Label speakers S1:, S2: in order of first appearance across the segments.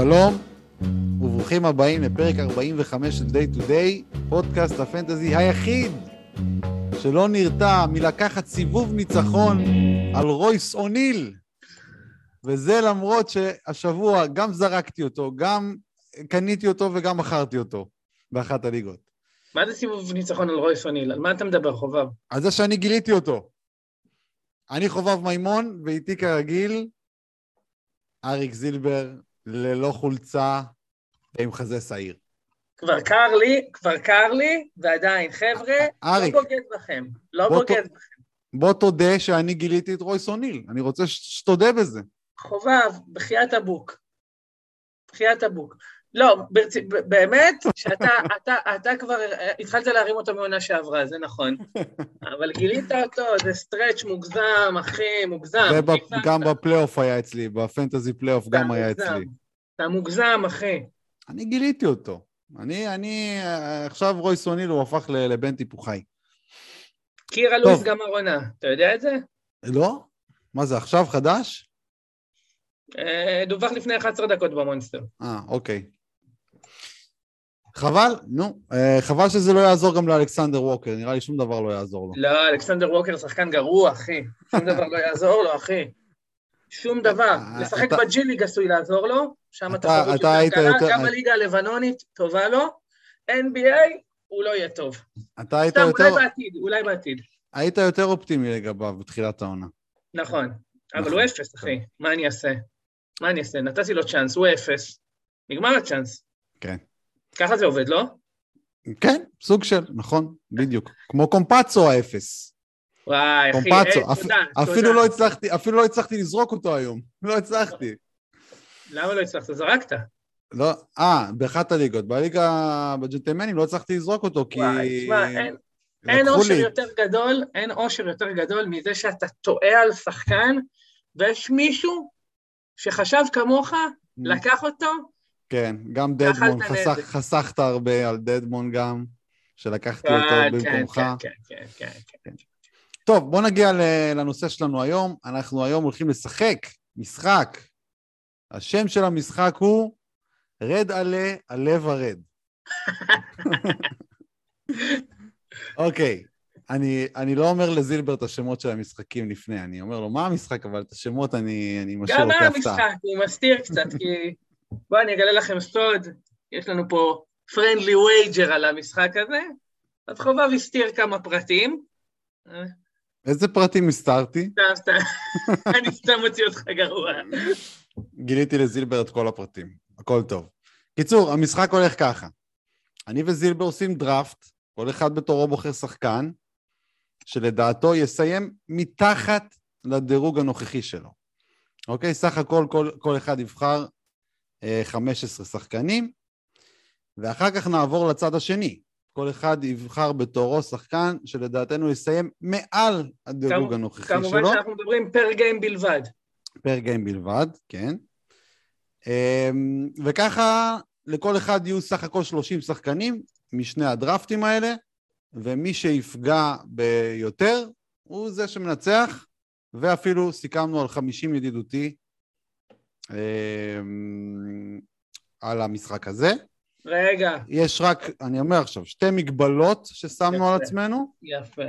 S1: שלום, וברוכים הבאים לפרק 45 של Day to Day, פודקאסט הפנטזי היחיד שלא נרתע מלקחת סיבוב ניצחון על רויס אוניל. וזה למרות שהשבוע גם זרקתי אותו, גם קניתי אותו וגם מכרתי אותו באחת הליגות.
S2: מה זה סיבוב ניצחון על רויס אוניל? על מה אתה מדבר, חובב?
S1: על זה שאני גיליתי אותו. אני חובב מימון, ואיתי כרגיל, אריק זילבר, ללא חולצה ועם חזה שעיר.
S2: כבר קר לי, קר קר לי, ועדיין, חבר'ה,
S1: אריק,
S2: לא בוגד בכם. לא בוגד בכם.
S1: בוא תודה שאני גיליתי את רויס אוניל. אני רוצה שתודה בזה.
S2: חובב, בחייאת רבאק. בחייאת רבאק. לא, ברצ... באמת, שאתה אתה, אתה כבר התחלת להרים אותו מעונה שעברה, זה נכון. אבל גילית אותו, זה stretch מוגזם, אחי, מוגזם.
S1: וגם בפלייאוף היה אצלי, ב fantasy פלייאוף גם היה
S2: מוגזם.
S1: אצלי.
S2: אתה מוגזם, אחי.
S1: אני גיליתי אותו. אני, אני, עכשיו רויס אוניל הוא הפך לבן טיפוחי.
S2: קירה לואיס גמר עונה, אתה יודע את זה?
S1: לא? מה זה, עכשיו חדש?
S2: אה, דווח לפני 11 דקות במונסטר.
S1: אה, אוקיי. חבל, נו, אה, חבל שזה לא יעזור גם לאלכסנדר ווקר, נראה לי שום דבר לא יעזור לו.
S2: לא, אלכסנדר ווקר שחקן גרוע, אחי. שום דבר לא יעזור לו, אחי. שום דבר.
S1: אה,
S2: לשחק
S1: אתה-
S2: בג'י ליג עשוי לעזור לו, שם התחרות יותר קלה, גם הליגה הלבנונית טובה לו, NBA הוא לא יהיה טוב.
S1: אתה היית יותר,
S2: אולי בעתיד, אולי בעתיד.
S1: היית יותר אופטימי לגביו בתחילת העונה.
S2: נכון. אבל
S1: נכון.
S2: הוא אפס, אחי. מה אני אעשה? מה אני אעשה? נתתי לו צ'אנס, הוא אפס. נגמר הצ'אנס.
S1: כן.
S2: ככה זה עובד, לא?
S1: כן, סוג של, נכון, בדיוק. כמו קומפצו האפס.
S2: וואי, אחי,
S1: קומפצו,
S2: אה,
S1: אפ-
S2: תודה,
S1: אפילו
S2: תודה.
S1: לא הצלחתי, אפילו לא הצלחתי לזרוק אותו היום. לא הצלחתי.
S2: למה לא הצלחת? זרקת.
S1: לא, אה, באחת הליגות. בליגה, בג'נטלמנים לא הצלחתי לזרוק אותו, כי...
S2: וואי, תשמע, אין- אין אושר. יותר גדול, אין אושר יותר גדול מזה שאתה טועה על שחקן, ויש מישהו שחשב כמוך, לקח אותו,
S1: כן, גם דדמון, חסך. חסכת הרבה על דדמון גם, שלקחתי
S2: כן,
S1: אותו
S2: כן,
S1: במקומך.
S2: כן, כן, כן, כן.
S1: טוב, בוא נגיע לנושא שלנו היום. אנחנו היום הולכים לשחק משחק. השם של המשחק הוא רד עלה, הלב הרד. אוקיי, אני, אני לא אומר לזילבר את השמות של המשחקים לפני, אני אומר לו מה המשחק, אבל את השמות אני, אני משאיר
S2: גם
S1: לו
S2: מה
S1: כהפתעה.
S2: המשחק, הוא מסתיר קצת, כי... בואו אני אגלה לכם סוד, יש לנו פה friendly wager על המשחק הזה, אז חובב הסתיר כמה פרטים.
S1: איזה פרטים הסתרתי?
S2: סתם, סתם, אני סתם מוציא אותך גרוע.
S1: גיליתי לזילבר את כל הפרטים, הכל טוב. קיצור, המשחק הולך ככה. אני וזילבר עושים דראפט, כל אחד בתורו בוחר שחקן, שלדעתו יסיים מתחת לדירוג הנוכחי שלו. אוקיי? סך הכל כל, כל אחד יבחר 15 שחקנים, ואחר כך נעבור לצד השני. כל אחד יבחר בתורו שחקן שלדעתנו יסיים מעל הדירוג הנוכחי
S2: כמובן
S1: שלו.
S2: שאנחנו מדברים פר גיים בלבד.
S1: פר גיים בלבד, כן. אמ, וככה לכל אחד יהיו סך הכל 30 שחקנים משני הדרפטים האלה, ומי שיפגע ביותר הוא זה שמנצח, ואפילו סיכמנו על 50 ידידותי על המשחק הזה.
S2: רגע,
S1: יש רק, אני אומר עכשיו, שתי מגבלות ששמנו על
S2: יפה.
S1: עצמנו.
S2: יפה.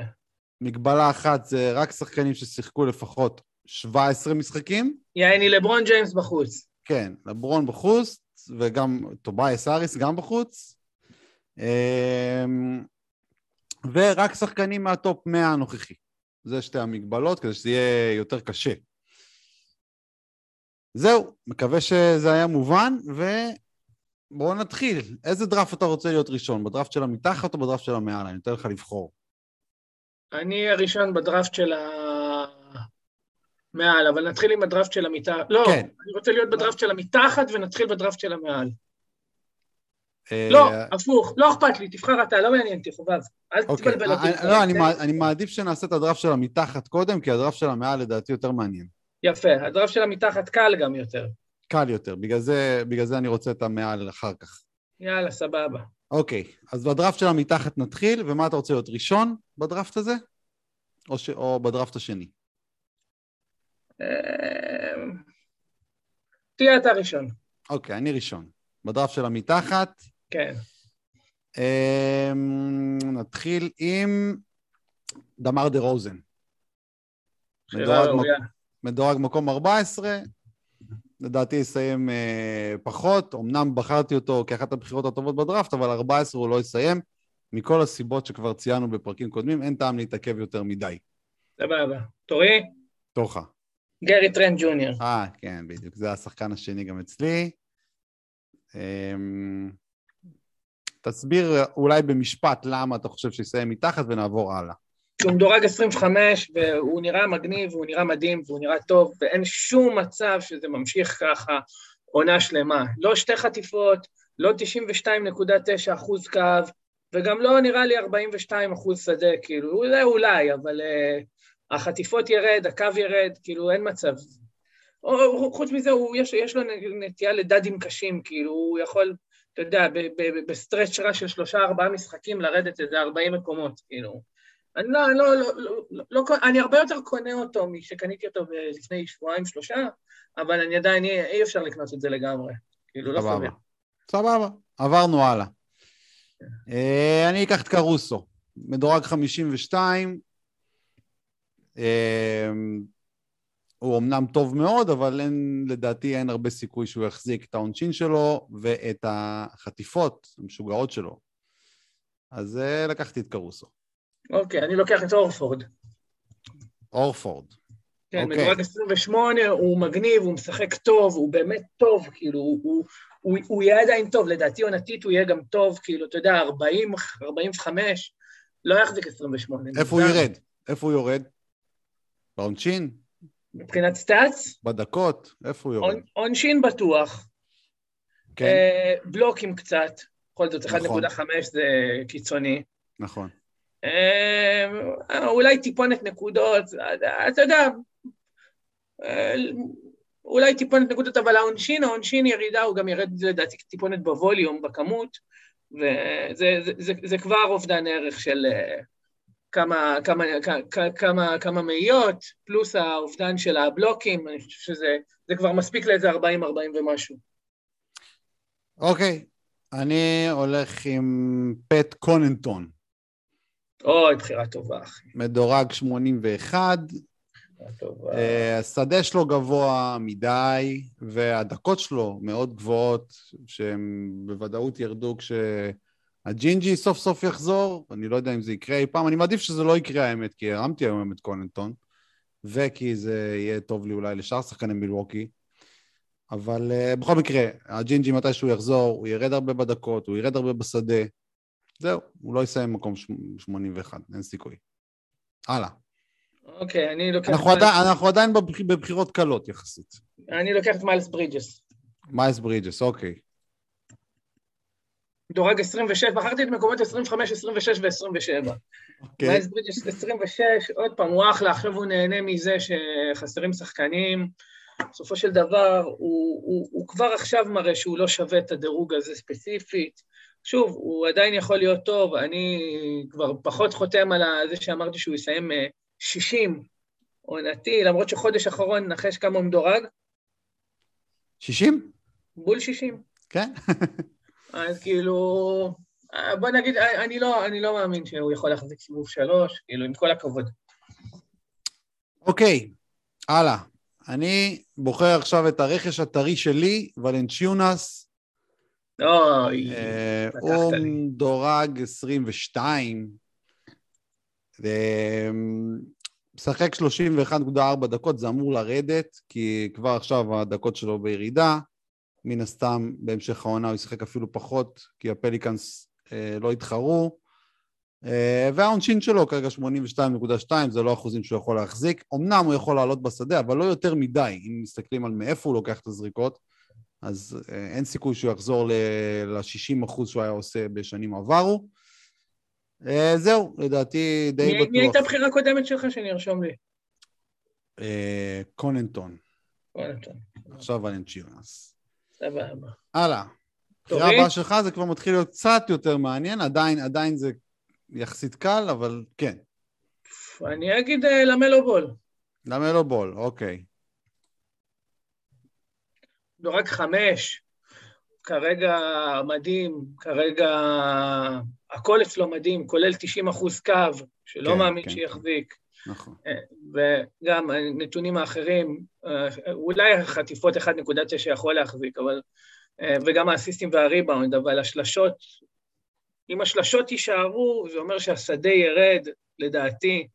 S1: מגבלה אחת זה רק שחקנים ששיחקו לפחות 17 משחקים.
S2: יעני לברון ג'יימס בחוץ.
S1: כן, לברון בחוץ, וגם טוביאס האריס גם בחוץ. אמ, ורק שחקנים מהטופ 100 הנוכחי. זה שתי המגבלות, כדי שזה יהיה יותר קשה. זהו, מקווה שזה היה מובן, ובואו נתחיל. איזה דראפט אתה רוצה להיות ראשון? בדראפט של המתחת או בדראפט של המעל? אני נותן לך לבחור.
S2: אני הראשון בדראפט של ה... מעל, אבל נתחיל עם הדראפט של המתחת. לא,
S1: כן.
S2: אני רוצה להיות בדראפט של המתחת ונתחיל בדראפט של המעל.
S1: אה,
S2: לא, הפוך, לא אכפת לי, תבחר אתה, לא מעניין אותי, חובב. אל
S1: אוקיי,
S2: תתבלבל אותי.
S1: אני- לא, אני מעדיף שנעשה את הדראפט של המתחת קודם, כי הדראפט של המעל לדעתי יותר מעניין.
S2: יפה, הדראפט של המתחת קל גם יותר.
S1: קל יותר, בגלל זה, בגלל זה אני רוצה את המעל אחר כך.
S2: יאללה, סבבה.
S1: אוקיי, אז בדראפט של המתחת נתחיל, ומה אתה רוצה להיות ראשון בדראפט הזה? או, ש... או בדראפט השני?
S2: אמ, תהיה אתה ראשון.
S1: אוקיי, אני ראשון. בדראפט של המתחת.
S2: כן.
S1: אמ, נתחיל עם דמר דה רוזן.
S2: שאלה ראויה.
S1: מדורג מקום 14, לדעתי יסיים אה, פחות, אמנם בחרתי אותו כאחת הבחירות הטובות בדראפט, אבל 14 הוא לא יסיים, מכל הסיבות שכבר ציינו בפרקים קודמים, אין טעם להתעכב יותר מדי.
S2: סבבה. תורי?
S1: תורך.
S2: גרי טרנד ג'וניור.
S1: אה, כן, בדיוק, זה השחקן השני גם אצלי. אמ, תסביר אולי במשפט למה אתה חושב שיסיים מתחת ונעבור הלאה.
S2: הוא מדורג 25, והוא נראה מגניב, והוא נראה מדהים, והוא נראה טוב, ואין שום מצב שזה ממשיך ככה עונה שלמה. לא שתי חטיפות, לא 92.9 אחוז קו, וגם לא נראה לי 42 אחוז שדה, כאילו, אולי, אולי, אבל אה, החטיפות ירד, הקו ירד, כאילו, אין מצב. או, חוץ מזה, הוא, יש, יש לו נטייה לדדים קשים, כאילו, הוא יכול, אתה יודע, ב- ב- ב-stretch רע של שלושה-ארבעה משחקים לרדת איזה 40 מקומות, כאילו. אני לא, לא, לא, לא, לא, לא, אני הרבה יותר קונה אותו משקניתי אותו לפני שבועיים, שלושה, אבל אני עדיין, אי, אי אפשר לקנות את זה לגמרי. כאילו, לא
S1: סבבה.
S2: סביר.
S1: סבבה, עברנו הלאה. אה, אני אקח את קרוסו, מדורג 52. אה, הוא אמנם טוב מאוד, אבל אין, לדעתי אין הרבה סיכוי שהוא יחזיק את העונשין שלו ואת החטיפות המשוגעות שלו. אז אה, לקחתי את קרוסו.
S2: אוקיי, אני לוקח את אורפורד.
S1: אורפורד.
S2: כן,
S1: אוקיי.
S2: מדורג 28, הוא מגניב, הוא משחק טוב, הוא באמת טוב, כאילו, הוא, הוא, הוא, יהיה עדיין טוב, לדעתי עונתית הוא יהיה גם טוב, כאילו, אתה יודע, 40, 45, לא יחזיק 28.
S1: איפה הוא. ירד? איפה הוא יורד? בעונשין?
S2: מבחינת סטאצ,
S1: בדקות? איפה הוא יורד?
S2: עונ- עונשין בטוח,
S1: כן,
S2: אה, בלוקים קצת, בכל זאת
S1: נכון.
S2: 1.5 זה קיצוני.
S1: נכון.
S2: אה, אולי טיפונת נקודות, אתה יודע, אה, אולי טיפונת נקודות, אבל העונשין, העונשין ירידה, הוא גם ירד לדעתי טיפונת בווליום, בכמות, וזה זה, זה, זה כבר אובדן ערך של אה, כמה, כמה, כמה, כמה, מאיות, פלוס האובדן של הבלוקים, אני חושב שזה זה כבר מספיק לאיזה 40-40 ומשהו.
S1: אוקיי, אני הולך עם פט קוננטון,
S2: אוי, בחירה טובה, אחי.
S1: מדורג 81,
S2: בחירה טובה.
S1: אה, השדה שלו גבוה מדי, והדקות שלו מאוד גבוהות, שהן בוודאות ירדו כשהג'ינג'י סוף סוף יחזור, אני לא יודע אם זה יקרה אי פעם, אני מעדיף שזה לא יקרה האמת, כי הרמתי היום את קוננטון, וכי זה יהיה טוב לי אולי לשאר שחקני מילווקי. אבל אה, בכל מקרה, הג'ינג'י מתי שהוא יחזור, הוא ירד הרבה בדקות, הוא ירד הרבה בשדה. זהו, הוא לא יסיים במקום שמ- 81, אין סיכוי. הלאה.
S2: אוקיי, אני לוקח...
S1: אנחנו, עדיין, אנחנו עדיין בבח- בבחירות קלות יחסית.
S2: אני לוקח את מיילס ברידג'ס.
S1: מייס ברידג'ס, אוקיי.
S2: מדורג 26, בחרתי את מקומות 25, 26 ו-27.
S1: אוקיי.
S2: מיילס ברידג'ס 26, עוד פעם, הוא אחלה, עכשיו הוא נהנה מזה שחסרים שחקנים. בסופו של דבר, הוא, הוא, הוא כבר עכשיו מראה שהוא לא שווה את הדירוג הזה ספציפית. שוב, הוא עדיין יכול להיות טוב, אני כבר פחות חותם על זה שאמרתי שהוא יסיים אה, 60 עונתי, למרות שחודש אחרון נחש כמה הוא מדורג,
S1: 60?
S2: בול 60.
S1: כן.
S2: אז כאילו, אה, בוא נגיד, אה, אני לא, אני לא מאמין שהוא יכול להחזיק סיבוב שלוש, כאילו, עם כל הכבוד.
S1: אוקיי, הלאה. אני בוחר עכשיו את הרכש הטרי שלי, ולנצ'יונס.
S2: אוי,
S1: הוא. מדורג 22. אה, משחק 31.4 דקות, זה אמור לרדת, כי כבר עכשיו הדקות שלו בירידה. מן הסתם, בהמשך העונה הוא ישחק אפילו פחות, כי הפליקאנס אה, לא יתחרו. אה, והעונשין שלו כרגע 82.2, זה לא אחוזים שהוא יכול להחזיק. אמנם הוא יכול לעלות בשדה, אבל לא יותר מדי. אם מסתכלים על מאיפה הוא לוקח את הזריקות, אז אה, אין סיכוי שהוא יחזור ל-60 אחוז שהוא היה עושה בשנים עברו. אה, זהו, לדעתי די
S2: מי מי הייתה
S1: בטוח.
S2: הבחירה הקודמת שלך שאני ארשום לי?
S1: אה, קוננטון,
S2: טוב,
S1: עכשיו ולנצ'יונס.
S2: סבבה.
S1: הלאה. הבחירה? הבאה שלך זה כבר מתחיל להיות קצת יותר מעניין, עדיין, עדיין זה יחסית קל, אבל כן.
S2: אני אגיד למלו בול.
S1: למה לא בול? אוקיי.
S2: מדורג חמש. כרגע מדהים, כרגע הכל אצלו מדהים, כולל 90 אחוז קו, שלא
S1: כן,
S2: מאמין
S1: כן,
S2: שיחזיק.
S1: נכון.
S2: אה, וגם הנתונים האחרים, אה, אולי החטיפות 1.9 יכול להחזיק, אבל... אה, וגם האסיסטים והריבאונד, אבל השלשות, אם השלשות יישארו, זה אומר שהשדה ירד, לדעתי.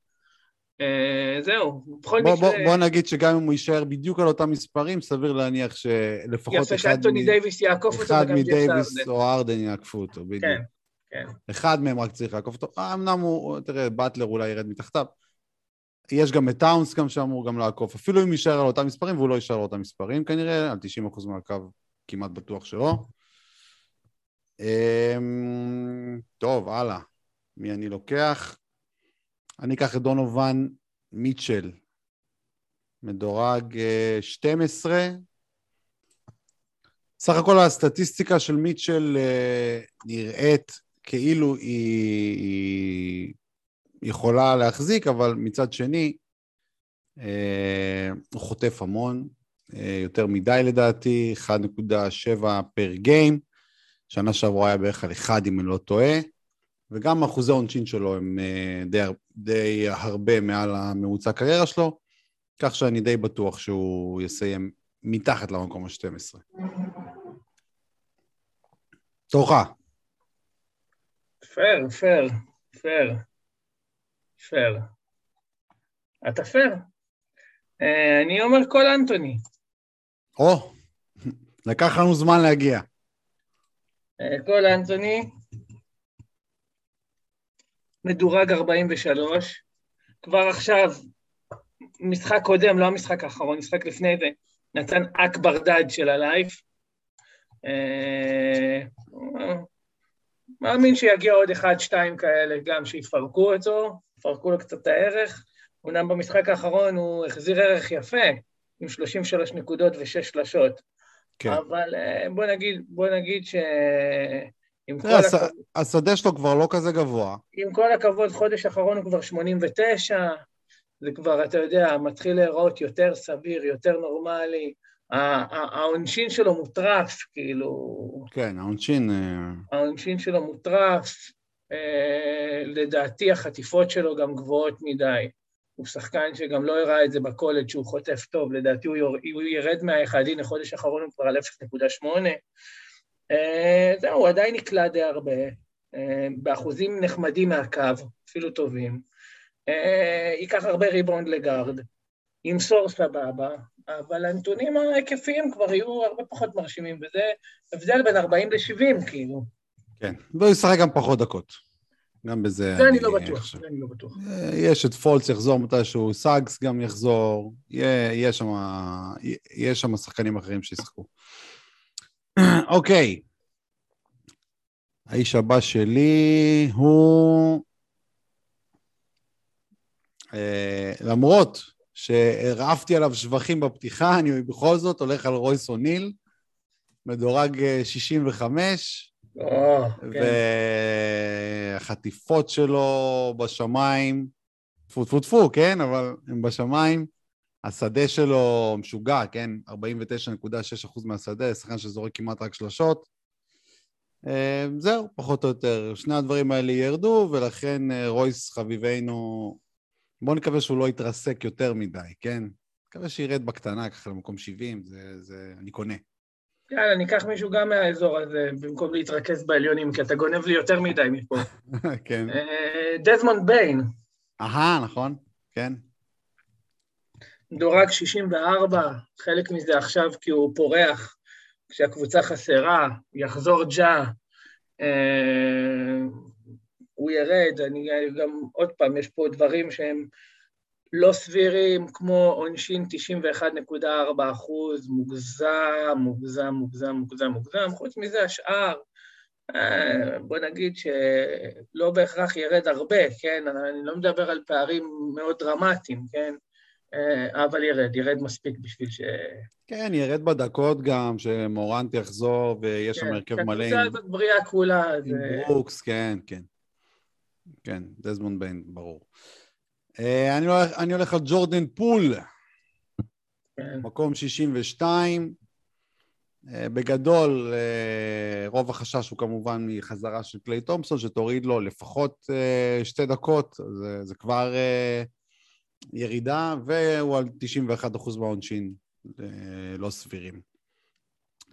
S2: זהו, בכל
S1: בוא,
S2: מקרה...
S1: בוא, בוא נגיד שגם אם הוא יישאר בדיוק על אותם מספרים, סביר להניח שלפחות
S2: יפה
S1: אחד,
S2: שאנטוני
S1: מ...
S2: דייוויס יעקוף אותו
S1: אחד מדייוויס. או ארדן יעקפו אותו, בדיוק.
S2: כן, כן.
S1: אחד מהם רק צריך לעקוף אותו. אה, אמנם הוא, תראה, באטלר אולי ירד מתחתיו. יש גם את טאונס גם שאמור גם לעקוף, אפילו אם יישאר על אותם מספרים, והוא לא יישאר על אותם מספרים כנראה, על 90% מהקו כמעט בטוח שלא. אמ, טוב, הלאה. מי אני לוקח? אני אקח את דונובן מיטשל, מדורג אה, 12. סך הכל הסטטיסטיקה של מיטשל אה, נראית כאילו היא, היא יכולה להחזיק, אבל מצד שני, אה, הוא חוטף המון, אה, יותר מדי לדעתי, 1.7 פר גיים, שנה שעברה היה בערך על 1 אם אני לא טועה, וגם אחוזי העונשין שלו הם אה, די, די הרבה מעל הממוצע הקריירה שלו, כך שאני די בטוח שהוא יסיים מתחת למקום ה-12. תורך.
S2: fair, fair, fair, fair. אתה פייר. אה, אני אומר קול אנטוני.
S1: או, לקח לנו זמן להגיע.
S2: אה, קול אנטוני, מדורג 43, כבר עכשיו, משחק קודם, לא המשחק האחרון, משחק לפני זה, נתן אכבר דאד של הלייף. אה, מאמין שיגיע עוד אחד, שתיים כאלה גם שיפרקו אותו, יפרקו לו קצת את הערך. אומנם במשחק האחרון הוא החזיר ערך יפה, עם 33 נקודות ושש שלשות.
S1: כן.
S2: אבל אה, בוא נגיד, בוא נגיד ש... עם כל, הכבוד,
S1: השדה שלו כבר לא כזה גבוה.
S2: עם כל הכבוד, חודש אחרון הוא כבר 89, זה כבר, אתה יודע, מתחיל להיראות יותר סביר, יותר נורמלי. העונשין שלו מוטרף, כאילו,
S1: כן, העונשין... אה,
S2: העונשין שלו מוטרף, אה, לדעתי החטיפות שלו גם גבוהות מדי. הוא שחקן שגם לא הראה את זה בקולג' שהוא חוטף טוב, לדעתי הוא, יור, הוא ירד מהאחד, החודש האחרון הוא כבר על 0.8. אה, זהו, הוא עדיין נקלע די הרבה, אה, באחוזים נחמדים מהקו, אפילו טובים. אה, ייקח הרבה ריבאונד לגארד, ימסור סבבה, אבל הנתונים ההיקפיים כבר יהיו הרבה פחות מרשימים, וזה הבדל בין 40 ל-70, כאילו.
S1: כן, והוא ישחק גם פחות דקות. גם בזה
S2: זה אני לא בטוח. זה אני לא בטוח.
S1: יש את פולץ יחזור מתישהו, סאגס גם יחזור, יהיה- שם שחקנים אחרים שישחקו. אוקיי. האיש הבא שלי הוא... אה, למרות שהרעפתי עליו שבחים בפתיחה, אני בכל זאת הולך על רויס אוניל, מדורג אה, 65,
S2: או, כן.
S1: והחטיפות שלו בשמיים, טפו טפו טפו, כן? אבל הם בשמיים. השדה שלו משוגע, כן? 49.6% מהשדה, שחקן שזורק כמעט רק שלשות. אה, זהו, פחות או יותר. שני הדברים האלה ירדו, ולכן אה, רויס חביבנו, בואו נקווה שהוא לא יתרסק יותר מדי, כן? נקווה שירד בקטנה, ככה למקום 70, זה, זה, אני קונה.
S2: יאללה, ניקח מישהו גם מהאזור הזה, במקום להתרכז בעליונים, כי אתה גונב לי יותר מדי מפה.
S1: כן.
S2: אה, דזמונד ביין,
S1: אהה, נכון, כן.
S2: דורג 64, חלק מזה עכשיו כי הוא פורח, כשהקבוצה חסרה, יחזור ג'ה, אה, הוא ירד, אני גם, עוד פעם, יש פה דברים שהם לא סבירים, כמו עונשין 91.4 אחוז, מוגזם, מוגזם, מוגזם, מוגזם, מוגזם, חוץ מזה השאר, אה, בוא נגיד שלא בהכרח ירד הרבה, כן? אני לא מדבר על פערים מאוד דרמטיים, כן? אה, אבל ירד, ירד מספיק בשביל ש...
S1: כן, ירד בדקות גם, שמורנט יחזור, ויש שם
S2: כן,
S1: הרכב מלא
S2: הקבוצה
S1: עם
S2: הזאת בריאה כולה,
S1: עם
S2: זה...
S1: ברוקס, כן, כן. כן, דזמונד ביין, ברור. אה, אני הולך, אני הולך על ג'ורדן פול,
S2: כן.
S1: מקום 62. אה, בגדול, רוב החשש הוא כמובן מחזרה של קליי תומפסון, שתוריד לו לפחות שתי דקות, זה, זה כבר ירידה, והוא על 91% מהעונשין, לא סבירים.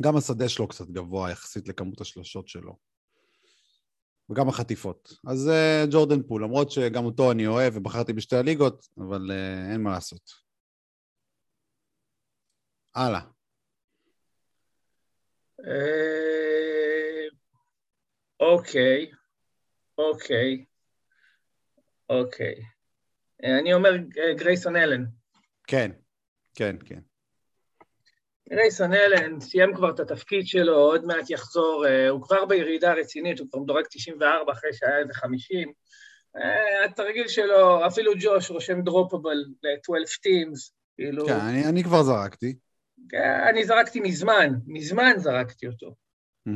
S1: גם השדה שלו קצת גבוה יחסית לכמות השלשות שלו. וגם החטיפות. אז ג'ורדן פול, למרות שגם אותו אני אוהב ובחרתי בשתי הליגות, אבל אין מה לעשות. הלאה.
S2: אה, אוקיי, אוקיי, אוקיי. אה, אני אומר אה, גרייסון אלן.
S1: כן, כן, כן.
S2: גרייסון אלן סיים כבר את התפקיד שלו, עוד מעט יחזור, הוא כבר בירידה רצינית, הוא כבר מדורג 94 אחרי שהיה איזה 50. התרגיל שלו, אפילו ג'וש רושם דרופבל ל-12 teams, כאילו...
S1: כן, אני, אני כבר זרקתי.
S2: אני זרקתי מזמן, מזמן זרקתי אותו. אה,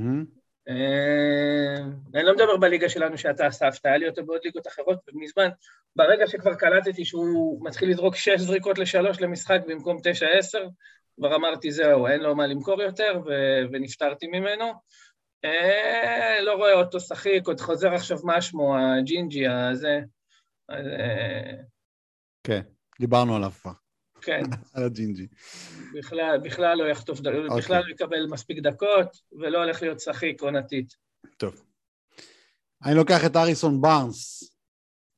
S2: אני לא מדבר בליגה שלנו שאתה אספת, היה לי אותו בעוד ליגות אחרות, ומזמן, ברגע שכבר קלטתי שהוא מתחיל לזרוק שש זריקות לשלוש למשחק במקום תשע עשר, כבר אמרתי, זהו, אין לו מה למכור יותר, ונפטרתי ממנו. אה, לא רואה אותו שחיק, עוד חוזר עכשיו מה שמו, הג'ינג'י הזה.
S1: אה, כן, דיברנו עליו כבר.
S2: כן.
S1: על הג'ינג'י.
S2: בכלל, בכלל לא יחטוף, okay. בכלל לא יקבל מספיק דקות, ולא הולך להיות שחיק עונתית.
S1: טוב. אני לוקח את הריסון בארנס.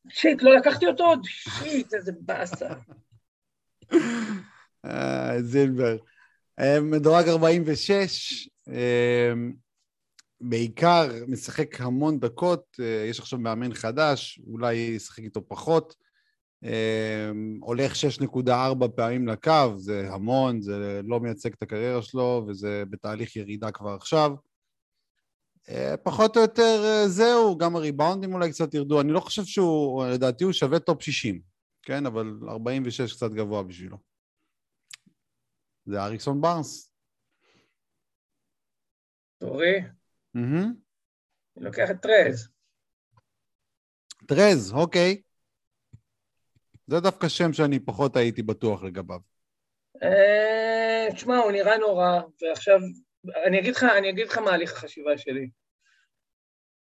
S2: shit, לא לקחתי אותו עוד, shit, איזה באסה.
S1: אה, זילבר. אה, מדורג 46, אה, בעיקר משחק המון דקות, יש עכשיו מאמן חדש, אולי ישחק איתו פחות. אמ, הולך 6.4 פעמים לקו, זה המון, זה לא מייצג את הקריירה שלו, וזה בתהליך ירידה כבר עכשיו. אה, פחות או יותר אה, זהו, גם הריבאונדים אולי קצת ירדו. אני לא חושב שהוא, לדעתי הוא שווה טופ 60, כן? אבל 46 קצת גבוה בשבילו. זה הריסון בארנס.
S2: תורי? אני לוקח את טרז.
S1: טרז, אוקיי. זה דווקא שם שאני פחות הייתי בטוח לגביו.
S2: אה, תשמע, הוא נראה נורא, ועכשיו, אני אגיד לך, אני אגיד לך מה הליך החשיבה שלי.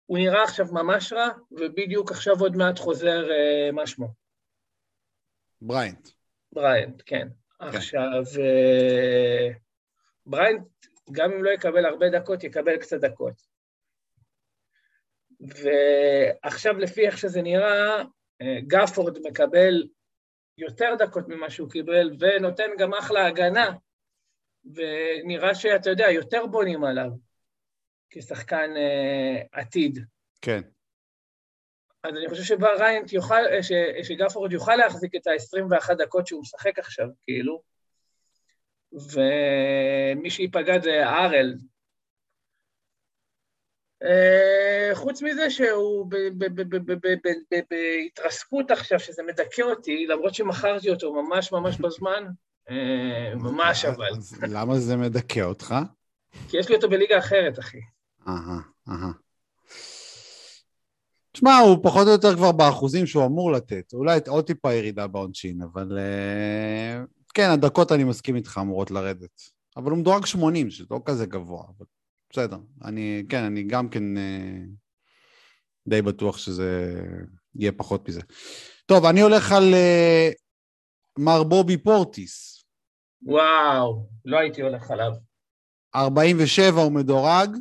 S2: הוא נראה עכשיו ממש רע, ובדיוק עכשיו עוד מעט חוזר, אה, מה שמו?
S1: בריינט.
S2: בריינט, כן. כן. עכשיו, אה, בריינט, גם אם לא יקבל הרבה דקות, יקבל קצת דקות. ועכשיו, לפי איך שזה נראה, גפורד מקבל יותר דקות ממה שהוא קיבל, ונותן גם אחלה הגנה, ונראה שאתה יודע, יותר בונים עליו כשחקן אה, עתיד.
S1: כן.
S2: אז אני חושב שבריינט יוכל, ש, שגפורד יוכל להחזיק את ה-21 דקות שהוא משחק עכשיו, כאילו, ומי שייפגע זה ארל, אה, חוץ מזה שהוא בהתרסקות עכשיו, שזה מדכא אותי, למרות שמכרתי אותו ממש ממש בזמן, אה, ממש אבל.
S1: למה זה מדכא אותך?
S2: כי יש לי אותו בליגה אחרת, אחי.
S1: אהה, אהה. תשמע, הוא פחות או יותר כבר באחוזים שהוא אמור לתת. אולי עוד טיפה ירידה בעונשין, אבל... אה, כן, הדקות, אני מסכים איתך, אמורות לרדת. אבל הוא מדורג 80, שזה לא כזה גבוה. אבל בסדר. אני, כן, אני גם כן אה, די בטוח שזה יהיה פחות מזה. טוב, אני הולך על אה, מר בובי פורטיס.
S2: וואו, לא הייתי הולך עליו.
S1: 47 הוא מדורג.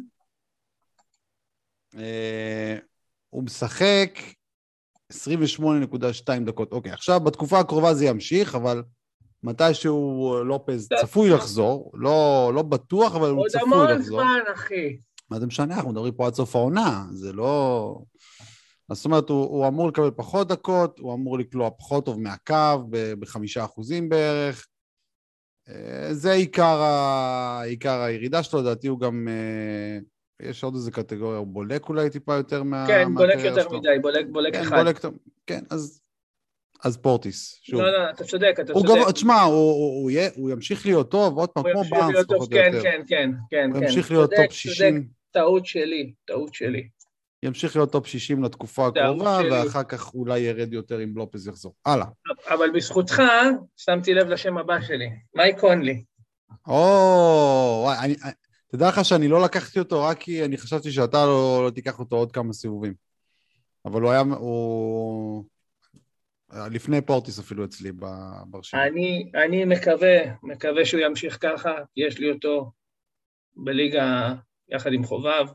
S1: אה, הוא משחק 28.2 דקות. אוקיי, עכשיו בתקופה הקרובה זה ימשיך, אבל מתישהו לופז צפוי לחזור, לא, לא בטוח, אבל הוא צפוי לחזור. עוד המון
S2: זמן, אחי.
S1: מה זה משנה, אנחנו מדברים פה עד סוף העונה, זה לא... זאת אומרת, הוא, הוא אמור לקבל פחות דקות, הוא אמור לקלוע פחות טוב מהקו, בחמישה אחוזים בערך. אה, זה עיקר, ה... עיקר הירידה שלו, לדעתי הוא גם... אה, יש עוד איזה קטגוריה, הוא בולק אולי טיפה יותר מה...
S2: כן, בולק יותר שלו. מדי, בולק, בולק כן, אחד. בולק,
S1: כן, אז אז פורטיס,
S2: שוב. לא, לא, אתה צודק, אתה צודק. גב...
S1: תשמע, הוא, הוא, הוא, הוא ימשיך להיות טוב, עוד פעם, כמו בארנס,
S2: פחות או יותר. כן, כן, כן,
S1: הוא ימשיך להיות טופ 60. צודק,
S2: טעות שלי, טעות שלי.
S1: ימשיך להיות טופ 60 לתקופה הקרובה, ואחר כך אולי ירד יותר אם לופז יחזור. הלאה.
S2: אבל בזכותך, שמתי לב לשם הבא שלי, מייק קונלי.
S1: או, תדע לך שאני לא לקחתי אותו רק כי אני חשבתי שאתה לא, לא תיקח אותו עוד כמה סיבובים. אבל הוא היה, הוא... לפני פורטיס אפילו אצלי ברשימה.
S2: אני, אני מקווה, מקווה שהוא ימשיך ככה, יש לי אותו בליגה יחד עם חובב,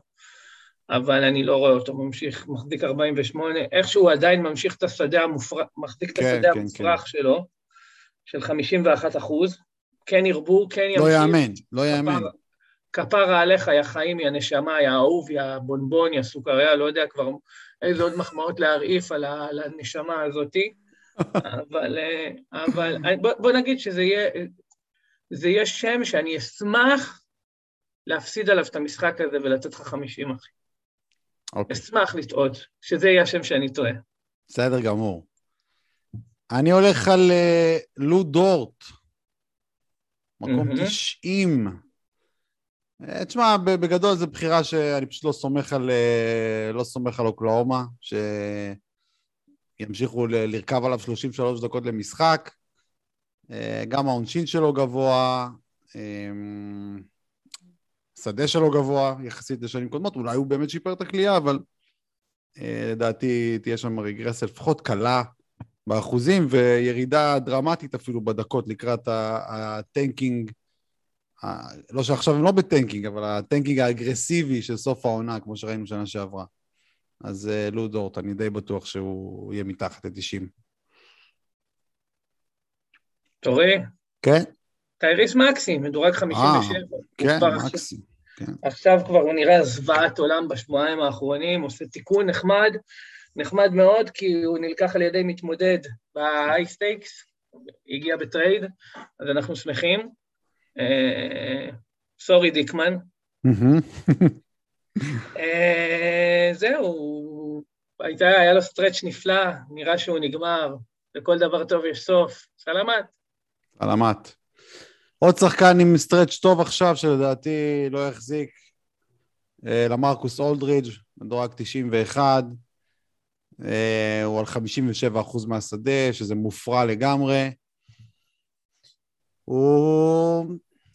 S2: אבל אני לא רואה אותו ממשיך, מחזיק 48, איכשהו הוא עדיין ממשיך את השדה המופרח, מחזיק כן, את השדה כן, המופרח כן. שלו, של 51 אחוז, כן ירבו, כן ימשיך.
S1: לא יאמן, לא יאמן.
S2: כפרה עליך, יא חיים, יא נשמה, יא אהוב, יא בונבון, יא סוכריה, לא יודע כבר איזה עוד מחמאות להרעיף על, הנשמה הזאתי, אבל, אה, אבל בוא, בוא נגיד שזה יהיה, זה יהיה שם שאני אשמח להפסיד עליו את המשחק הזה ולתת לך 50, אחי. Okay. אוקיי. אשמח לטעות, שזה יהיה השם שאני טועה.
S1: בסדר גמור. אני הולך על uh, לו דורט, מקום mm-hmm. 90. אה, תשמע, בגדול זו בחירה שאני פשוט לא סומך על, לא סומך על אוקלאומה, שימשיכו לרכב עליו 33 דקות למשחק. Uh, גם העונשין שלו גבוה. Uh, השדה שלו גבוה יחסית לשנים קודמות, אולי הוא באמת שיפר את הכלייה, אבל אה, לדעתי תהיה שם רגרסיה לפחות קלה באחוזים, וירידה דרמטית אפילו בדקות לקראת ה-tanking, לא שעכשיו הם לא ב-tanking, אבל ה-tanking האגרסיבי של סוף העונה, כמו שראינו שנה שעברה. אז אה, לו דורט, אני די בטוח שהוא יהיה מתחת ל-90.
S2: תורי?
S1: כן.
S2: טייריס מקסי, מדורג 57.
S1: אה, כן, מקסי.
S2: כן. עכשיו כבר הוא נראה זוועת עולם בשבועיים האחרונים, עושה תיקון נחמד, נחמד מאוד, כי הוא נלקח על ידי מתמודד ב-high stakes, הגיע בטרייד, אז אנחנו שמחים. sorry אה, דיקמן. אה, זהו, הייתה, היה לו stretch נפלא, נראה שהוא נגמר, לכל דבר טוב יש סוף. סלמת.
S1: סלמת. עוד שחקן עם stretch טוב עכשיו, שלדעתי לא יחזיק, אה, למרכוס אולדרידג', מדורג 91, אה, הוא על 57% מהשדה, שזה מופרע לגמרי. הוא...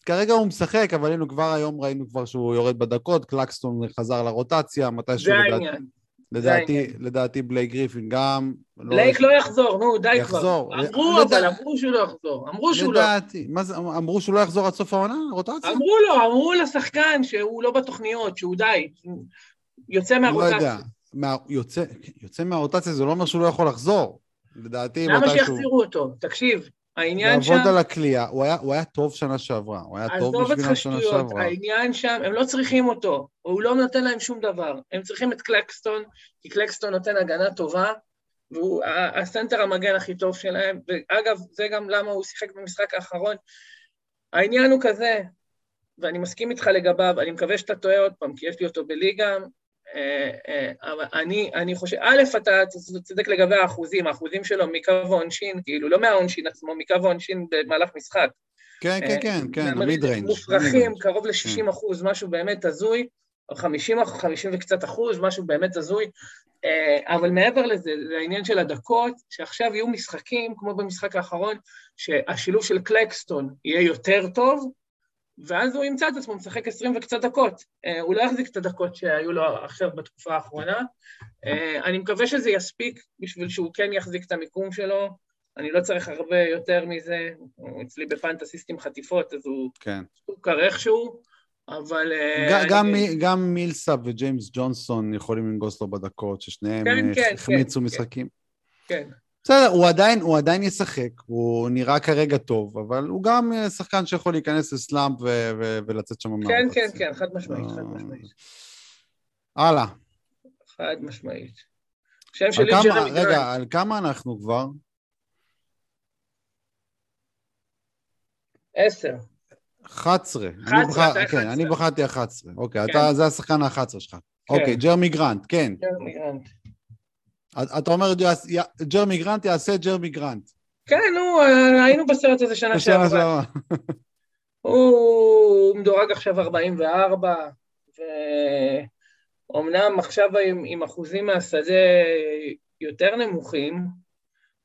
S1: כרגע הוא משחק, אבל היינו כבר היום, ראינו כבר שהוא יורד בדקות, קלקסטון חזר לרוטציה, מתישהו...
S2: זה העניין.
S1: לדעתי, לדעתי בלייק גריפין גם...
S2: לא בלייק לא, לא יחזור, נו, די יחזור. כבר. אמרו, לדע... אבל אמרו שהוא לא יחזור. אמרו שהוא
S1: לדעתי. לא... לדעתי. מה זה, אמרו שהוא לא יחזור עד סוף העונה, רוטציה?
S2: אמרו לו, אמרו לשחקן שהוא לא בתוכניות, שהוא די, יוצא מהרוטציה. לא יודע,
S1: מה, יוצא, יוצא מהרוטציה זה לא אומר שהוא לא יכול לחזור. לדעתי,
S2: למה שיחזירו אותו? תקשיב, העניין שם...
S1: לעבוד על הכלייה, הוא, הוא היה טוב שנה שעברה, הוא היה טוב בשבילם שנה שעברה.
S2: העניין שם, הם לא צריכים אותו, הוא לא נותן להם שום דבר. הם צריכים את קלקסטון, כי קלקסטון נותן הגנה טובה, והוא הסנטר המגן הכי טוב שלהם, ואגב, זה גם למה הוא שיחק במשחק האחרון. העניין הוא כזה, ואני מסכים איתך לגביו, אני מקווה שאתה טועה עוד פעם, כי יש לי אותו בליגה, אני, אני חושב, א', אתה צודק לגבי האחוזים, האחוזים שלו מקו העונשין, כאילו, לא מהעונשין עצמו, מקו העונשין במהלך משחק.
S1: כן, כן, כן, כן, המיד ריינג'.
S2: מופרכים, קרוב ל-60 כן. אחוז, משהו באמת הזוי, או 50, 50 וקצת אחוז, משהו באמת הזוי. אה, אבל מעבר לזה, זה העניין של הדקות, שעכשיו יהיו משחקים, כמו במשחק האחרון, שהשילוב של קלקסטון יהיה יותר טוב, ואז הוא ימצא את עצמו משחק עשרים וקצת דקות. אה, הוא לא יחזיק את הדקות שהיו לו עכשיו בתקופה האחרונה. אה, אני מקווה שזה יספיק בשביל שהוא כן יחזיק את המיקום שלו. אני לא צריך הרבה יותר מזה. הוא אצלי בפנטסיסטים חטיפות, אז הוא כן. סוכר איכשהו, אבל...
S1: אה, גם, אני... גם מילסאפ וג'יימס ג'ונסון יכולים לנגוס לו בדקות, ששניהם כן, כן, החמיצו כן, משחקים.
S2: כן.
S1: בסדר, הוא עדיין, הוא עדיין ישחק, הוא נראה כרגע טוב, אבל הוא גם אה, שחקן שיכול להיכנס לסלאמפ ו- ו- ולצאת שם
S2: מהמחצית. כן, כן, כן, חד משמעית, חד משמעית.
S1: הלאה.
S2: חד משמעית. שם שלי ג'רמי
S1: גרנט. רגע, על כמה אנחנו כבר?
S2: עשר.
S1: 11. 11, אתה 11. כן, אני בחרתי 11. אוקיי, אתה, זה השחקן ה-11 שלך. אוקיי, ג'רמי גרנט, כן.
S2: ג'רמי גרנט.
S1: אתה אומר, ג'רמי גרנט יעשה ג'רמי גרנט.
S2: כן, נו, היינו בסרט הזה שנה שעברה. הוא מדורג עכשיו 44, ואומנם עכשיו עם, עם אחוזים מהשדה יותר נמוכים,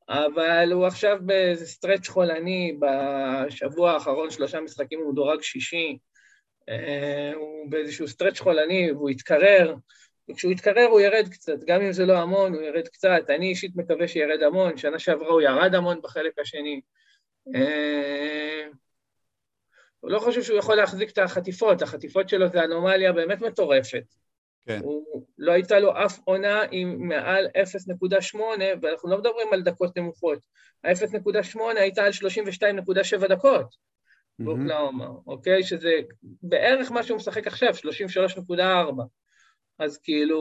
S2: אבל הוא עכשיו באיזה stretch חולני, בשבוע האחרון שלושה משחקים הוא מדורג שישי, אה, הוא באיזשהו סטרץ' חולני והוא יתקרר, וכשהוא יתקרר הוא ירד קצת, גם אם זה לא המון, הוא ירד קצת. אני אישית מקווה שירד המון, שנה שעברה הוא ירד המון בחלק השני. אה, הוא לא חושב שהוא יכול להחזיק את החטיפות, החטיפות שלו זה אנומליה באמת מטורפת. כן. הוא, לא הייתה לו אף עונה עם מעל 0.8, ואנחנו לא מדברים על דקות נמוכות. ה-0.8 הייתה על 32.7 דקות באוקלאומה, mm-hmm. אוקיי? שזה בערך מה שהוא משחק עכשיו, 33.4. אז כאילו,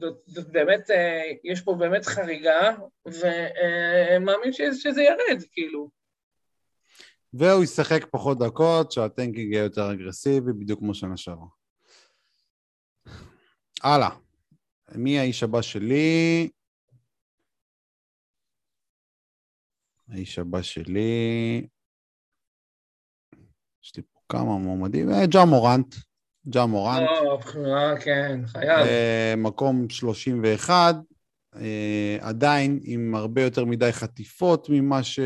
S2: זאת, זאת באמת, אה, יש פה באמת חריגה, ומאמין שזה ירד, כאילו.
S1: והוא ישחק פחות דקות, שהטנקינג יהיה יותר אגרסיבי, בדיוק כמו שנה שעברה. הלאה. מי האיש הבא שלי? האיש הבא שלי... יש לי פה כמה מועמדים. אה, ג'ה מורנט. ג'ה מורנט.
S2: או, בחירה, כן, חייב.
S1: אה, מקום 31. אה, עדיין עם הרבה יותר מדי חטיפות ממה ש...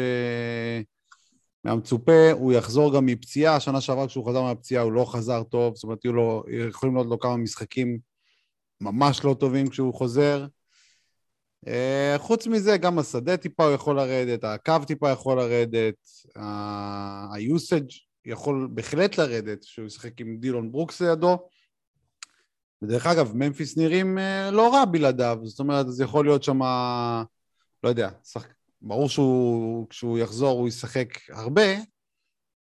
S1: מהמצופה, הוא יחזור גם מפציעה, שנה שעברה כשהוא חזר מהפציעה הוא לא חזר טוב, זאת אומרת, לו, יכולים להיות לו כמה משחקים ממש לא טובים כשהוא חוזר. Uh, חוץ מזה, גם השדה טיפה הוא יכול לרדת, הקו טיפה יכול לרדת, ה-usage יכול בהחלט לרדת, כשהוא ישחק עם דילון ברוקס לידו. ודרך אגב, ממפיס נראים uh, לא רע בלעדיו, זאת אומרת, זה יכול להיות שם, לא יודע, שחק... ברור שכשהוא יחזור הוא ישחק הרבה,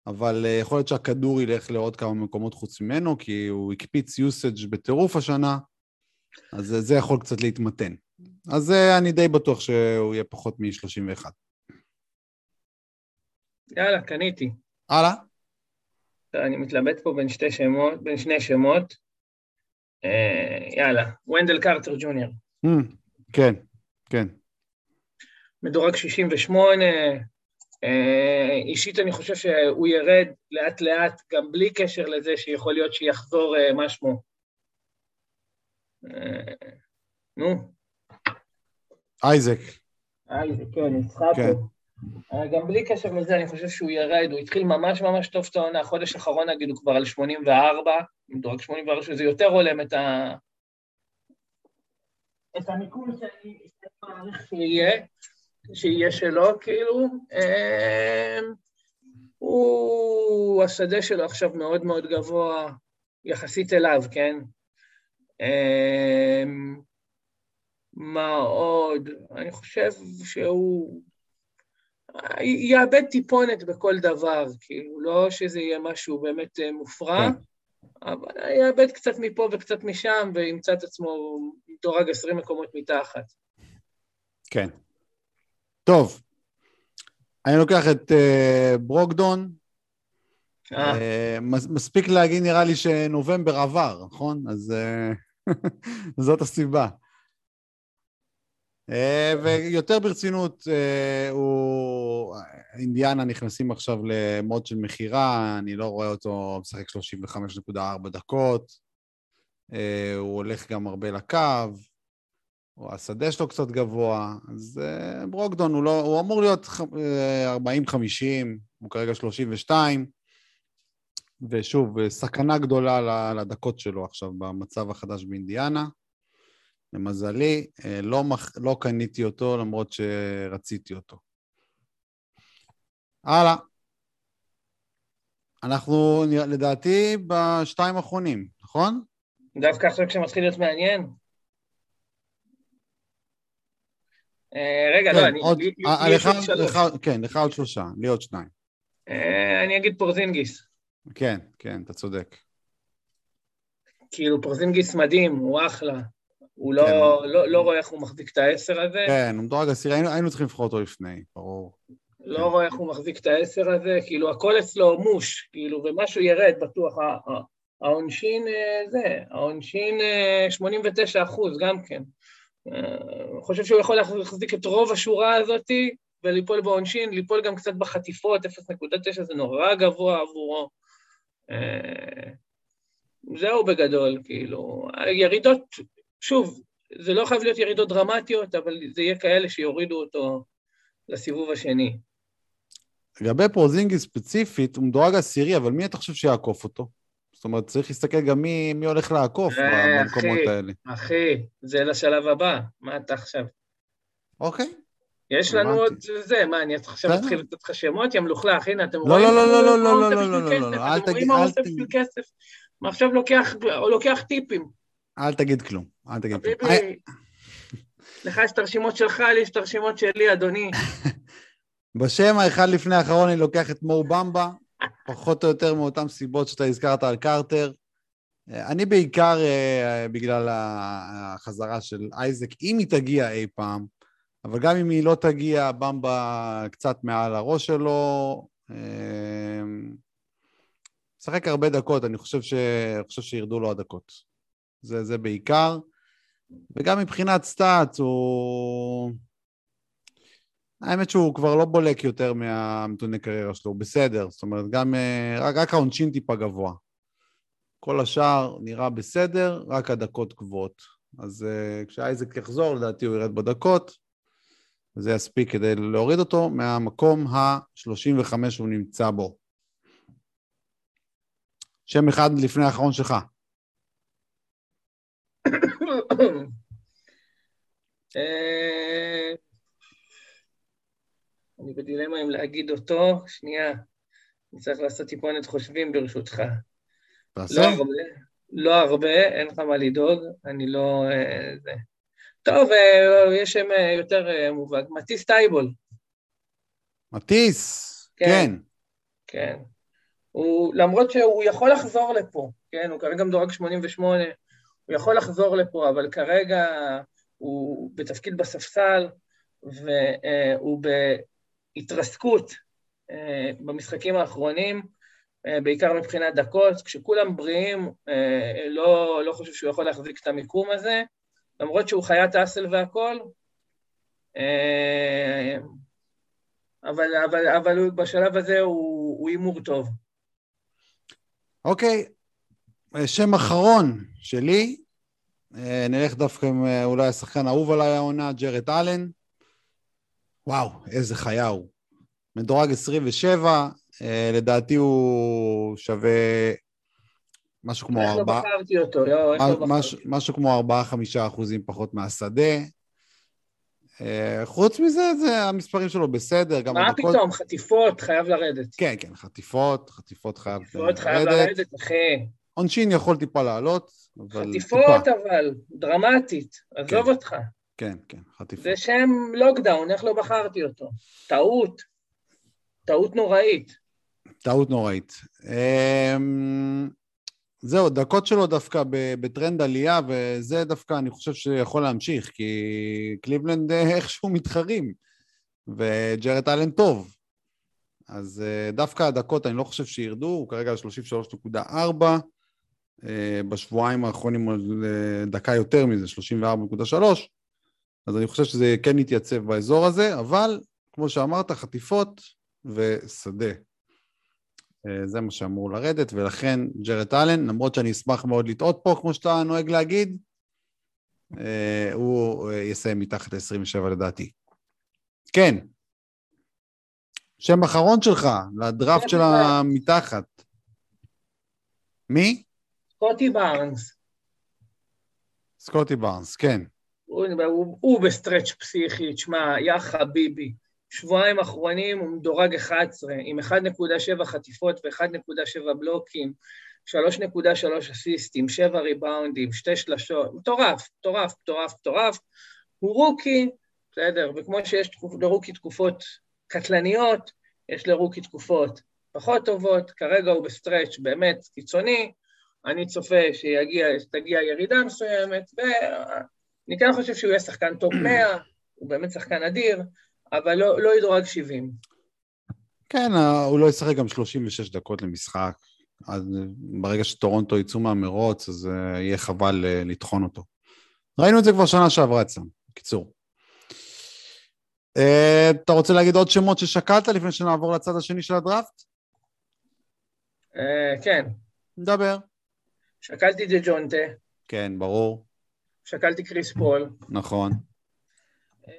S1: אבל uh, יכול להיות שהכדור ילך לעוד כמה מקומות חוץ ממנו, כי הוא הקפיץ usage בטירוף השנה. אז זה יכול קצת להתמתן. אז אני די בטוח שהוא יהיה פחות מ-31.
S2: יאללה, קניתי.
S1: הלאה.
S2: אני מתלבט פה בין שתי שמות, בין שני שמות. אה, יאללה, ונדל קרטר ג'וניור.
S1: Mm, כן, כן.
S2: מדורג 68, אה, אישית אני חושב שהוא ירד לאט לאט, גם בלי קשר לזה שיכול להיות שיחזור אה, מה שמו. נו.
S1: אייזק.
S2: אייזק, כן, ניצחה כן. פה. אה, גם בלי קשר לזה, אני חושב שהוא ירד, הוא התחיל ממש ממש טוב את העונה, החודש האחרון נגיד הוא כבר על 84, מדורג 84, שזה יותר הולם את ה... את המיקום שאני מעריך שיהיה, שיהיה שלו, כאילו. אה, הוא, השדה שלו עכשיו מאוד מאוד גבוה יחסית אליו, כן? אמ, מה עוד? אני חושב שהוא יאבד טיפונת בכל דבר, כאילו, לא שזה יהיה משהו באמת אה, מופרע, כן. אבל יאבד קצת מפה וקצת משם, וימצא את עצמו מדורג עשרים מקומות מתחת.
S1: כן. טוב, אני לוקח את uh, ברוקדון, אה. מספיק להגיד, נראה לי, שנובמבר עבר, נכון? אז זאת הסיבה. אה, ויותר ברצינות, אה, הוא... אינדיאנה נכנסים עכשיו למוד של מכירה, אני לא רואה אותו משחק 35.4 דקות, אה, הוא הולך גם הרבה לקו, השדה שלו קצת גבוה, אז ברוקדון הוא, לא, הוא אמור להיות 40-50, הוא כרגע 32, ושוב, סכנה גדולה לדקות שלו עכשיו במצב החדש באינדיאנה. למזלי, אה, לא, מח... לא קניתי אותו למרות שרציתי אותו. הלאה. אנחנו לדעתי בשתיים האחרונים, נכון?
S2: דווקא עכשיו כשמתחיל להיות מעניין? אה, רגע, לא, כן, אני...
S1: לך, כן, לך עוד שלושה, לי עוד שניים.
S2: אה, אני אגיד פורזינגיס.
S1: כן, כן, אתה צודק.
S2: כאילו, פרזינגיס מדהים, הוא אחלה. הוא לא, כן. לא, לא, לא רואה איך הוא מחזיק את העשר הזה.
S1: כן, הוא מדורג עשירי, היינו, היינו צריכים לבחור אותו לפני, ברור.
S2: לא כן. רואה איך הוא מחזיק את העשר הזה, כאילו הכל אצלו מוש, כאילו, ומשהו ירד בטוח. העונשין אה, זה, העונשין 89 אה, אחוז גם כן. אה, חושב שהוא יכול להחזיק את רוב השורה הזאתי וליפול בעונשין, ליפול גם קצת בחטיפות, 0.9 זה נורא גבוה עבורו. זהו בגדול, כאילו, ירידות, שוב, זה לא חייב להיות ירידות דרמטיות, אבל זה יהיה כאלה שיורידו אותו לסיבוב השני.
S1: לגבי פרוזינגי ספציפית, הוא מדורג עשירי, אבל מי אתה חושב שיעקוף אותו? זאת אומרת, צריך להסתכל גם מי, מי הולך לעקוף
S2: אה,
S1: במקומות
S2: אחי.
S1: האלה.
S2: אחי, זה לשלב הבא, מה אתה עכשיו?
S1: אוקיי.
S2: יש לנו. עוד זה, מה, אני עכשיו. אתחיל לתת לך שמות, יא מלוכלך, הנה, אתם
S1: לא,
S2: רואים
S1: לא, לא, לא, לא, לא, לא, לא, לא,
S2: כסף?
S1: לא, אל
S2: אתם רואים מה הוא עושה. בשביל כסף? עכשיו לוקח טיפים.
S1: אל תגיד כלום, אל תגיד כלום. אה,
S2: ביבי, לך יש את הרשימות שלך, לי יש את הרשימות שלי, אדוני.
S1: בשם האחד לפני האחרון אני לוקח את מו במבה, פחות או יותר מאותן סיבות שאתה הזכרת על קרטר. אה, אני בעיקר אה, בגלל ה- החזרה של אייזק, אם היא תגיע אי פעם, אבל גם אם היא לא תגיע, במבה קצת מעל הראש שלו. אה, משחק הרבה דקות, אני חושב, ש... חושב שירדו לו הדקות. זה, זה בעיקר. וגם מבחינת סטאצ, הוא... האמת שהוא כבר לא בולק יותר מהנתוני קריירה שלו, הוא בסדר. זאת אומרת, גם... אה, רק, רק העונשין טיפה גבוה. כל השאר נראה בסדר, רק הדקות גבוהות. אז uh, כשאייזק יחזור, לדעתי הוא ירד בדקות, וזה יספיק כדי להוריד אותו מהמקום ה-35 שהוא נמצא בו. שם אחד לפני האחרון שלך.
S2: אה, אני בדילמה אם להגיד אותו, שנייה, אני צריך לעשות טיפונת חושבים ברשותך.
S1: תעשה.
S2: לא הרבה, לא הרבה, אין לך מה לדאוג, אני לא... אה, זה. טוב, אה, יש שם יותר מובהק, מטיס טייבול,
S1: מטיס,
S2: כן.
S1: כן.
S2: כן. הוא, למרות שהוא יכול לחזור לפה, כן, הוא כרגע מדורג 88, הוא יכול לחזור לפה, אבל כרגע הוא בתפקיד בספסל, והוא בהתרסקות אה, במשחקים האחרונים, אה, בעיקר מבחינת דקות, כשכולם בריאים, אה, לא, לא חושב שהוא יכול להחזיק את המיקום הזה, למרות שהוא חיית אסל והכול, אבל, אבל, אבל בשלב הזה הוא הימור טוב.
S1: אוקיי, שם אחרון שלי, אה, נלך דווקא עם אה, אולי השחקן האהוב עליי העונה, ג'רד אלן. וואו, איזה חיה הוא. מדורג 27, אה, לדעתי הוא שווה משהו כמו
S2: לא
S1: ארבעה...
S2: לא.
S1: משהו, כמו 4-5 אחוזים פחות מהשדה. חוץ מזה, זה המספרים שלו בסדר, גם
S2: מה
S1: הדקות...
S2: פתאום, חטיפות, חייב לרדת.
S1: כן, כן, חטיפות, חטיפות חייב
S2: חטיפות חייב לרדת, אחי.
S1: עונשין יכול טיפה לעלות, אבל
S2: חטיפות
S1: טיפה.
S2: אבל, דרמטית, עזוב
S1: כן.
S2: אותך.
S1: כן, כן, חטיפות.
S2: זה שם לוקדאון, איך לא בחרתי אותו? טעות. טעות נוראית.
S1: טעות נוראית. אמ, זהו, דקות שלו דווקא בטרנד עלייה, וזה דווקא אני חושב שיכול להמשיך, כי קליבלנד אה, איכשהו מתחרים, וג'רד אלן טוב. אז אה, דווקא הדקות אני לא חושב שירדו, הוא כרגע על 33.4, אה, בשבועיים האחרונים הוא אה, דקה יותר מזה, 34.3, אז אני חושב שזה כן יתייצב באזור הזה, אבל כמו שאמרת, חטיפות ושדה. אה, זה מה שאמור לרדת, ולכן ג'רד אלן, למרות שאני אשמח מאוד לטעות פה, כמו שאתה נוהג להגיד, אה, הוא אה, יסיים מתחת ל-27 לדעתי. כן. שם אחרון שלך, לדראפט של המתחת. מי?
S2: סקוטי בארנס,
S1: סקוטי בארנס, כן.
S2: הוא, הוא, הוא ב stretch פסיכי, תשמע, יא חביבי. שבועיים אחרונים הוא מדורג 11, עם 1.7 חטיפות ו-1.7 בלוקים, 3.3 אסיסטים, 7 ריבאונדים, 2 שלשות, מטורף, מטורף, מטורף, מטורף. הוא rookie, בסדר, וכמו שיש ל rookie תקופות קטלניות, יש ל rookie תקופות פחות טובות, כרגע הוא ב stretch באמת קיצוני, אני צופה שתגיע ירידה מסוימת, ואני כן חושב שהוא יהיה שחקן top 100, הוא באמת שחקן אדיר, אבל לא, לא ידורג 70.
S1: כן, הוא לא ישחק גם 36 דקות למשחק. אז ברגע שטורונטו יצאו מהמרוץ, אז אה, יהיה חבל אה, לטחון אותו. ראינו את זה כבר שנה שעברה אצלם, בקיצור. אה, אתה רוצה להגיד עוד שמות ששקלת לפני שנעבור לצד השני של הדראפט?
S2: כן,
S1: נדבר.
S2: שקלתי את ג'ונטה,
S1: כן, ברור,
S2: שקלתי קריס פול,
S1: נכון.
S2: uh,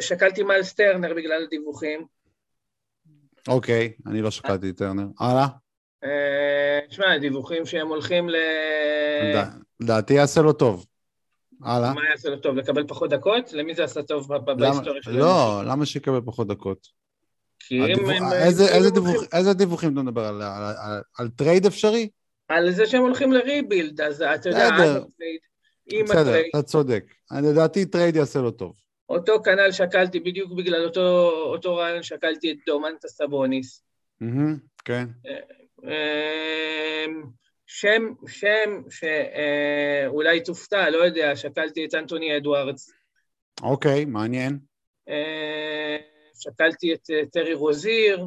S2: שקלתי מיילס טרנר בגלל הדיווחים,
S1: אוקיי, אני לא שקלתי את טרנר. הלאה.
S2: אה, תשמע, דיווחים שהם הולכים ל...
S1: לדעתי יעשה לו טוב. הלאה.
S2: מה יעשה לו טוב? לקבל פחות דקות? למי זה עשה טוב בהיסטוריה שלו?
S1: לא, למה שיקבל פחות דקות?
S2: כי אם.
S1: איזה דיווחים אתה מדבר? על trade אפשרי?
S2: על זה שהם הולכים ל rebuild, אז אתה יודע,
S1: בסדר, אתה צודק. לדעתי trade יעשה לו טוב.
S2: אותו כנ"ל שקלתי, בדיוק בגלל אותו, אותו רעיון שקלתי את דומנטס סבוניס.
S1: כן.
S2: אמ, שם, שם שאולי תופתע, לא יודע, שקלתי את אנטוני אדוארדס.
S1: אוקיי, מעניין.
S2: אה, שקלתי את אה, טרי רוזיר,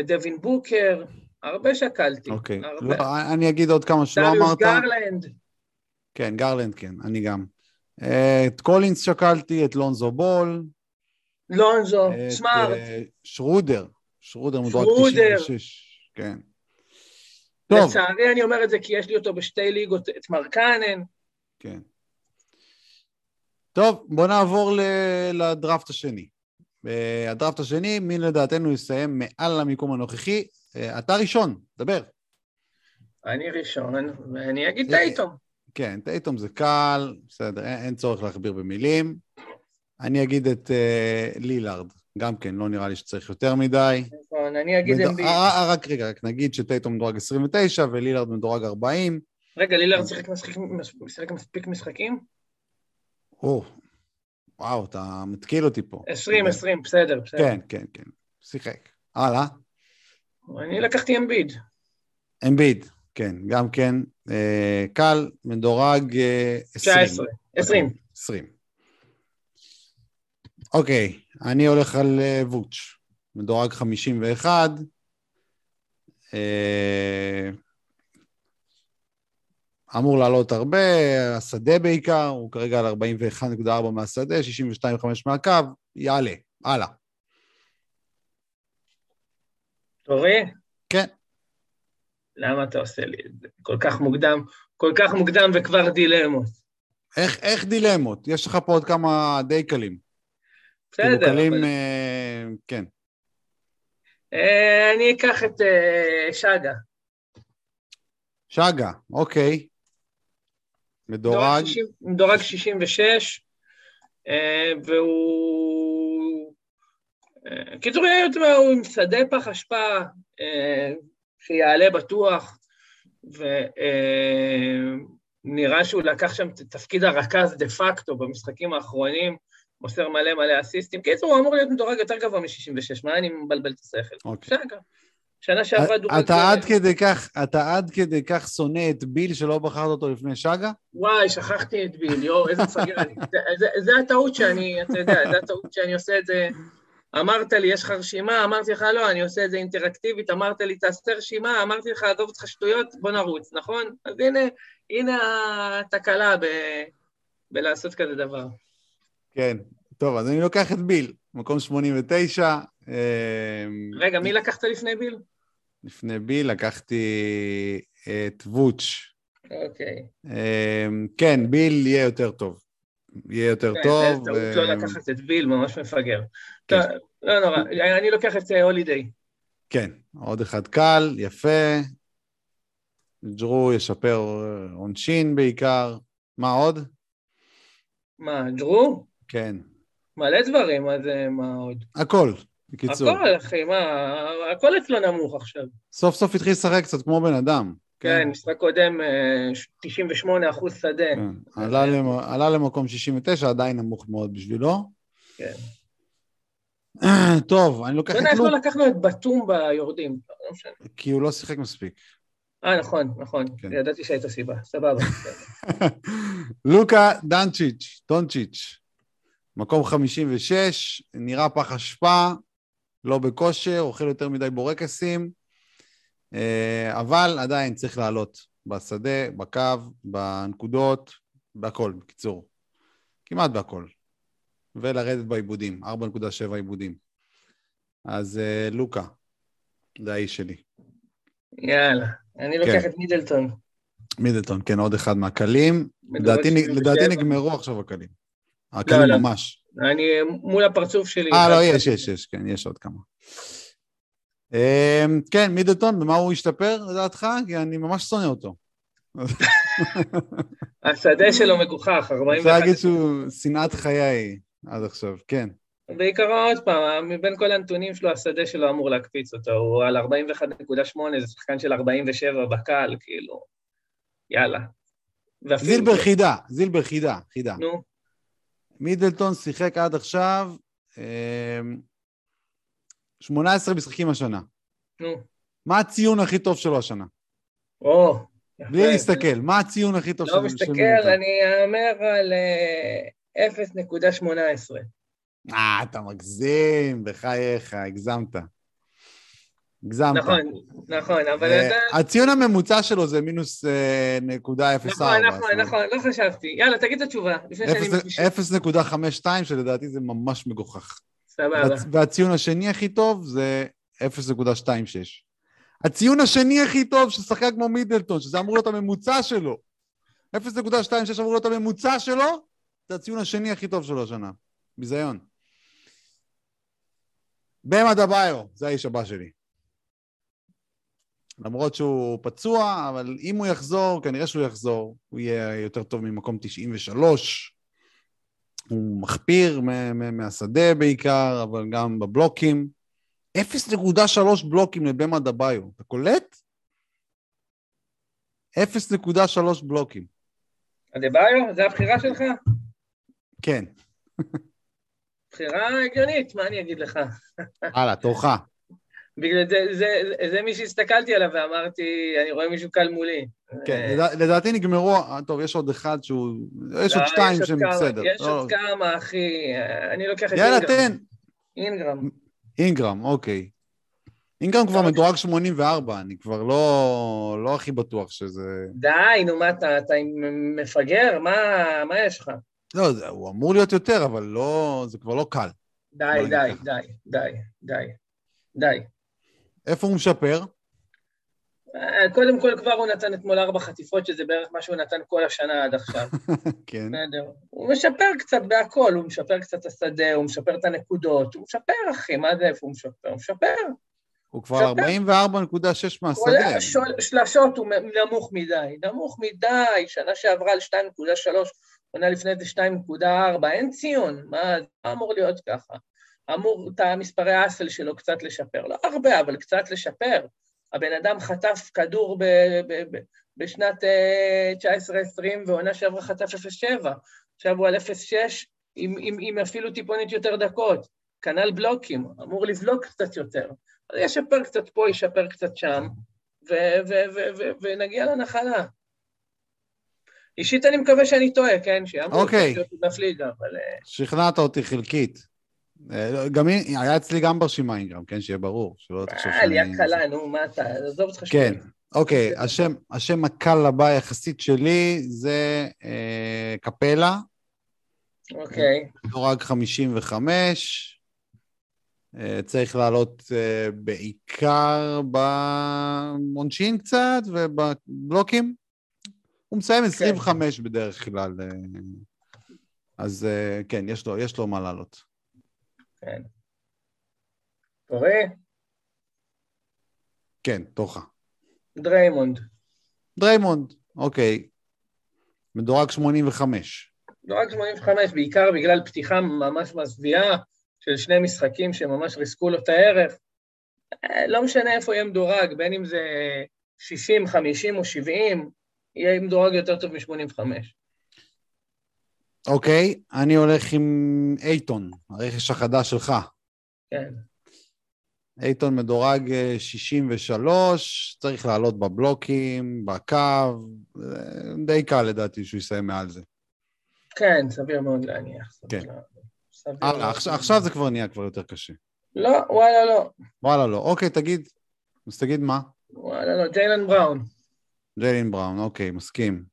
S2: את דווין בוקר, הרבה שקלתי.
S1: אוקיי, הרבה. לא, אני אגיד עוד כמה שלא אמרת.
S2: דריוס גרלנד.
S1: כן, גרלנד כן, אני גם. אה, את קולינס שקלתי, את לונזו בול.
S2: לונזו, סמארט.
S1: שרודר, שרודר
S2: מדורג 96.
S1: כן.
S2: טוב. לצערי אני אומר את זה כי יש לי אותו בשתי ליגות, את מרקנן.
S1: כן. טוב, בוא נעבור לדראפט השני. אה, הדראפט השני, מי לדעתנו יסיים מעל המיקום הנוכחי? אה, אתה ראשון, דבר.
S2: אני ראשון, ואני אגיד טייטום.
S1: כן, טייטום זה קל, בסדר, אין, אין צורך להכביר במילים. אני אגיד את uh, לילארד, גם כן, לא נראה לי שצריך יותר מדי.
S2: נכון, אני אגיד. אמביט.
S1: אה, רק רגע, רק נגיד שטייטום מדורג 29 ולילארד מדורג 40.
S2: רגע, לילארד שיחק מספיק משחקים?
S1: או, וואו, אתה מתקיל אותי פה.
S2: 20, 20, בסדר, בסדר.
S1: כן, כן, כן, שיחק. הלאה.
S2: אני לקחתי אמביד.
S1: אמביד, כן, גם כן. אה, קל, מדורג אה,
S2: 20. 19, 20.
S1: 20. אוקיי, אני הולך על אה, ווץ', מדורג 51. אה, אמור לעלות הרבה, השדה בעיקר, הוא כרגע על 41.4 מהשדה, 62.5 מהקו, יעלה, הלאה.
S2: תורי?
S1: כן.
S2: למה אתה עושה לי את זה? כל כך מוקדם, כל כך מוקדם וכבר דילמות.
S1: איך, איך דילמות? יש לך פה עוד כמה די קלים.
S2: בסדר,
S1: כאילו קלים, אבל... אה, כן.
S2: אה, אני אקח את אה, שגה.
S1: שגה, אוקיי. מדורג?
S2: מדורג 66, אה, והוא... אה, קיצור, הוא עם שדה פח אשפה אה, שיעלה בטוח, ונראה שהוא לקח שם את תפקיד הרכז דה פקטו במשחקים האחרונים, מוסר מלא מלא אסיסטים. קיצור, הוא אמור להיות מדורג יותר גבוה מ-66, מה אני מבלבל את השכל?
S1: אוקיי.
S2: בסדר. שנה שעברה דורג...
S1: אתה עד כדי כך, אתה עד כדי כך שונא את ביל שלא בחרת אותו לפני שגה?
S2: וואי, שכחתי את ביל, יואו, איזה מפגר אני. זה הטעות שאני, אתה יודע, זה הטעות שאני עושה את זה... אמרת לי, יש לך רשימה? אמרתי לך, לא, אני עושה את זה אינטראקטיבית, אמרת לי, תעשה רשימה, אמרתי לך, עזוב אותך שטויות, בוא נרוץ, נכון? אז הנה, הנה התקלה ב... בלעשות כזה דבר.
S1: כן, טוב, אז אני לוקח את ביל, מקום 89.
S2: רגע, מי לקחת לפני ביל?
S1: לפני ביל לקחתי את ווץ'.
S2: אוקיי.
S1: אמ, כן, ביל יהיה יותר טוב. יהיה יותר
S2: כן,
S1: טוב.
S2: זה טעות לא לקחת את ביל, ממש מפגר. כן. לא נורא, אני לוקח את אה, הולידיי.
S1: כן, עוד אחד קל, יפה. ג'רו ישפר עונשין בעיקר. מה עוד?
S2: מה, ג'רו?
S1: כן.
S2: מלא דברים, אז מה עוד?
S1: הכל. בקיצור.
S2: הכל, אחי, מה, הכל אצלו נמוך עכשיו.
S1: סוף סוף התחיל לשחק קצת כמו בן אדם.
S2: כן, כן משחק קודם, 98 אה, אחוז שדה.
S1: כן. עלה, למ... עלה למקום 69, עדיין נמוך מאוד בשבילו.
S2: כן.
S1: טוב, אני לוקח את
S2: לוק... לא לקחנו את בתום ביורדים?
S1: לא כי הוא לא שיחק מספיק.
S2: אה, נכון, נכון. כן. ידעתי שהייתה סיבה, סבבה.
S1: לוקה דנצ'יץ', דונצ'יץ', מקום 56, נראה פח אשפה, לא בכושר, אוכל יותר מדי בורקסים, אבל עדיין צריך לעלות בשדה, בקו, בנקודות, בהכל, בקיצור. כמעט בהכל. ולרדת בעיבודים, 4.7 עיבודים. אז אה, לוקה, זה האיש שלי.
S2: יאללה, אני לוקח כן. את מידלטון.
S1: מידלטון, כן, עוד אחד מהקלים. לדעתי נגמרו עכשיו הקלים. הקלים לא, לא. ממש.
S2: אני מול הפרצוף שלי.
S1: אה, לא, יש, יש, יש, כן, יש עוד כמה. אמ, כן, מידלטון, במה הוא השתפר לדעתך? כי אני ממש שונא אותו.
S2: השדה שלו מגוחך, 41...
S1: אפשר להגיד שהוא שנאת חיי עד עכשיו, כן.
S2: בעיקרו, עוד פעם, מבין כל הנתונים שלו, השדה שלו אמור להקפיץ אותו, הוא על 41.8, זה שחקן של 47 בקל, כאילו, יאללה.
S1: זילבר חידה, זילבר חידה, חידה.
S2: נו,
S1: מידלטון שיחק עד עכשיו אמ, 18 משחקים השנה.
S2: נו.
S1: מה הציון הכי טוב שלו השנה?
S2: או.
S1: בלי להסתכל, מה הציון הכי טוב של
S2: לא מסתכל? אני אאמר על אה, 0.18.
S1: אה, אתה מגזים, בחייך, הגזמת. הגזמת.
S2: נכון, נכון, אבל
S1: אה,
S2: אתה...
S1: הציון הממוצע שלו זה מינוס אה, נקודה אפס
S2: נכון,
S1: ארבע.
S2: נכון, נכון, לא חשבתי. יאללה, תגיד את התשובה, לפני שאני...
S1: 0.52 שלדעתי זה ממש מגוחך.
S2: סבבה.
S1: והצ- והציון השני הכי טוב זה 0.26. הציון השני הכי טוב של שחקן כמו מידלטון, שזה אמור להיות הממוצע שלו. 0.26 אמור להיות הממוצע שלו, זה הציון השני הכי טוב שלו השנה. ביזיון. במה דביו, זה האיש הבא שלי. למרות שהוא פצוע, אבל אם הוא יחזור, כנראה שהוא יחזור, הוא יהיה יותר טוב ממקום 93. הוא מחפיר מהשדה בעיקר, אבל גם בבלוקים. 0.3 בלוקים לבמה דביו. אתה קולט? 0.3 בלוקים.
S2: אדה-ביו, זה הבחירה שלך?
S1: כן.
S2: בחירה הגיונית, מה אני אגיד לך?
S1: הלאה, תורך.
S2: בגלל זה, זה, זה, זה מי שהסתכלתי עליו ואמרתי, אני רואה מישהו קל מולי.
S1: כן,
S2: אה,
S1: לדע- לדעתי נגמרו, טוב, יש עוד אחד שהוא... יש עוד
S2: לא,
S1: שתיים שהם בסדר.
S2: יש
S1: לא,
S2: עוד כמה, אחי. אה, אני לוקח את
S1: יאללה,
S2: אינגרם.
S1: תן.
S2: אינגרם.
S1: אינגרם, אוקיי. אינגרם כבר מדורג 84, אני כבר לא, לא הכי בטוח שזה...
S2: די, נו, מה אתה, אתה מפגר? מה, מה יש לך?
S1: לא, זה, הוא אמור להיות יותר, אבל לא, זה כבר לא קל.
S2: די, די, די, די, די, די.
S1: איפה הוא משפר?
S2: אה, קודם כל כבר הוא נתן אתמול ארבע חטיפות, שזה בערך מה שהוא נתן כל השנה עד עכשיו.
S1: כן.
S2: בסדר. הוא משפר קצת בהכל, הוא משפר קצת את השדה, הוא משפר את הנקודות, הוא משפר, אחי, מה זה, איפה הוא משפר? הוא משפר.
S1: הוא כבר
S2: משפר.
S1: 44.6
S2: כל
S1: מהשדה.
S2: השול- שלשות הוא נמוך מדי, נמוך מדי, שנה שעברה על 2.3, עונה לפני זה 2.4, אין ציון, מה, מה אמור להיות ככה? אמור את המספרי האסל שלו קצת לשפר, לא הרבה, אבל קצת לשפר. הבן אדם חטף כדור ב- ב- ב- בשנת אה, 19-20 ועונה שעברה חטף 0.7, עכשיו הוא על 0.6 עם, עם, עם אפילו טיפונית יותר דקות. כנ"ל בלוקים, אמור לבלוק קצת יותר. אז ישפר קצת פה, ישפר קצת שם, ו- ו- ו- ונגיע לנחלה. אישית אני מקווה שאני טועה, כן? שיאמרו,
S1: אוקיי.
S2: להיות עודף ליגה, אבל... אה,
S1: שכנעת אותי חלקית. אה, לא, גם היא- היה אצלי גם ברשימה אינגרם, כן? שיהיה ברור, שלא תחשוב
S2: אה,
S1: שאני...
S2: ליד קלה, נו, מה אתה, עזוב אותך
S1: כן,
S2: שטויות.
S1: אוקיי, השם, השם הקל הבא יחסית שלי זה אה, קפלה,
S2: אוקיי,
S1: מדורג 55. אה, צריך לעלות אה, בעיקר בעונשין קצת ובבלוקים. הוא מסיים 25 בדרך כלל. אז כן, יש לו, יש לו מה לעלות.
S2: כן. קורא?
S1: כן, תורך.
S2: דריימונד.
S1: דריימונד, אוקיי. מדורג 85.
S2: לא רק 85, בעיקר בגלל פתיחה ממש מזוויעה של שני משחקים שממש ריסקו לו את הערך. אה, לא משנה איפה יהיה מדורג, בין אם זה 60, 50 או 70, יהיה מדורג יותר טוב מ-85.
S1: אוקיי, אני הולך עם אייטון, הרכש החדש שלך.
S2: כן.
S1: אייטון מדורג אה, 63, צריך לעלות בבלוקים, בקו, אה, די קל לדעתי שהוא יסיים מעל זה.
S2: כן, סביר מאוד להניח.
S1: כן.
S2: סביר
S1: הלאה,
S2: מאוד.
S1: עכשיו, עכשיו זה כבר נהיה כבר יותר קשה.
S2: לא, וואלה לא.
S1: וואלה, לא. אוקיי, תגיד, אז תגיד מה?
S2: וואלה לא, ג'יילן בראון.
S1: ג'יילן בראון, אוקיי, מסכים.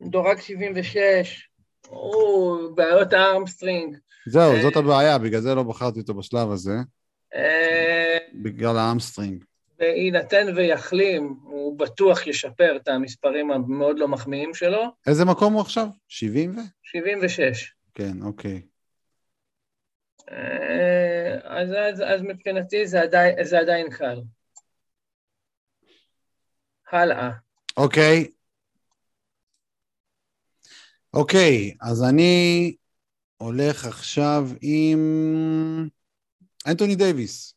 S2: מדורג 76. או, בעיות ה hamstring.
S1: זהו,
S2: אה.
S1: זאת הבעיה, בגלל זה לא בחרתי אותו בשלב הזה,
S2: אה,
S1: בגלל ה hamstring.
S2: ויינתן ויחלים, הוא בטוח ישפר את המספרים המאוד לא מחמיאים שלו.
S1: איזה מקום הוא עכשיו? 70 ו?
S2: 76.
S1: כן, אוקיי.
S2: אה, אז, אז, אז מבחינתי זה עדיין, זה עדיין קל. הלאה.
S1: אוקיי. אוקיי, אז אני הולך עכשיו עם אנטוני דייוויס.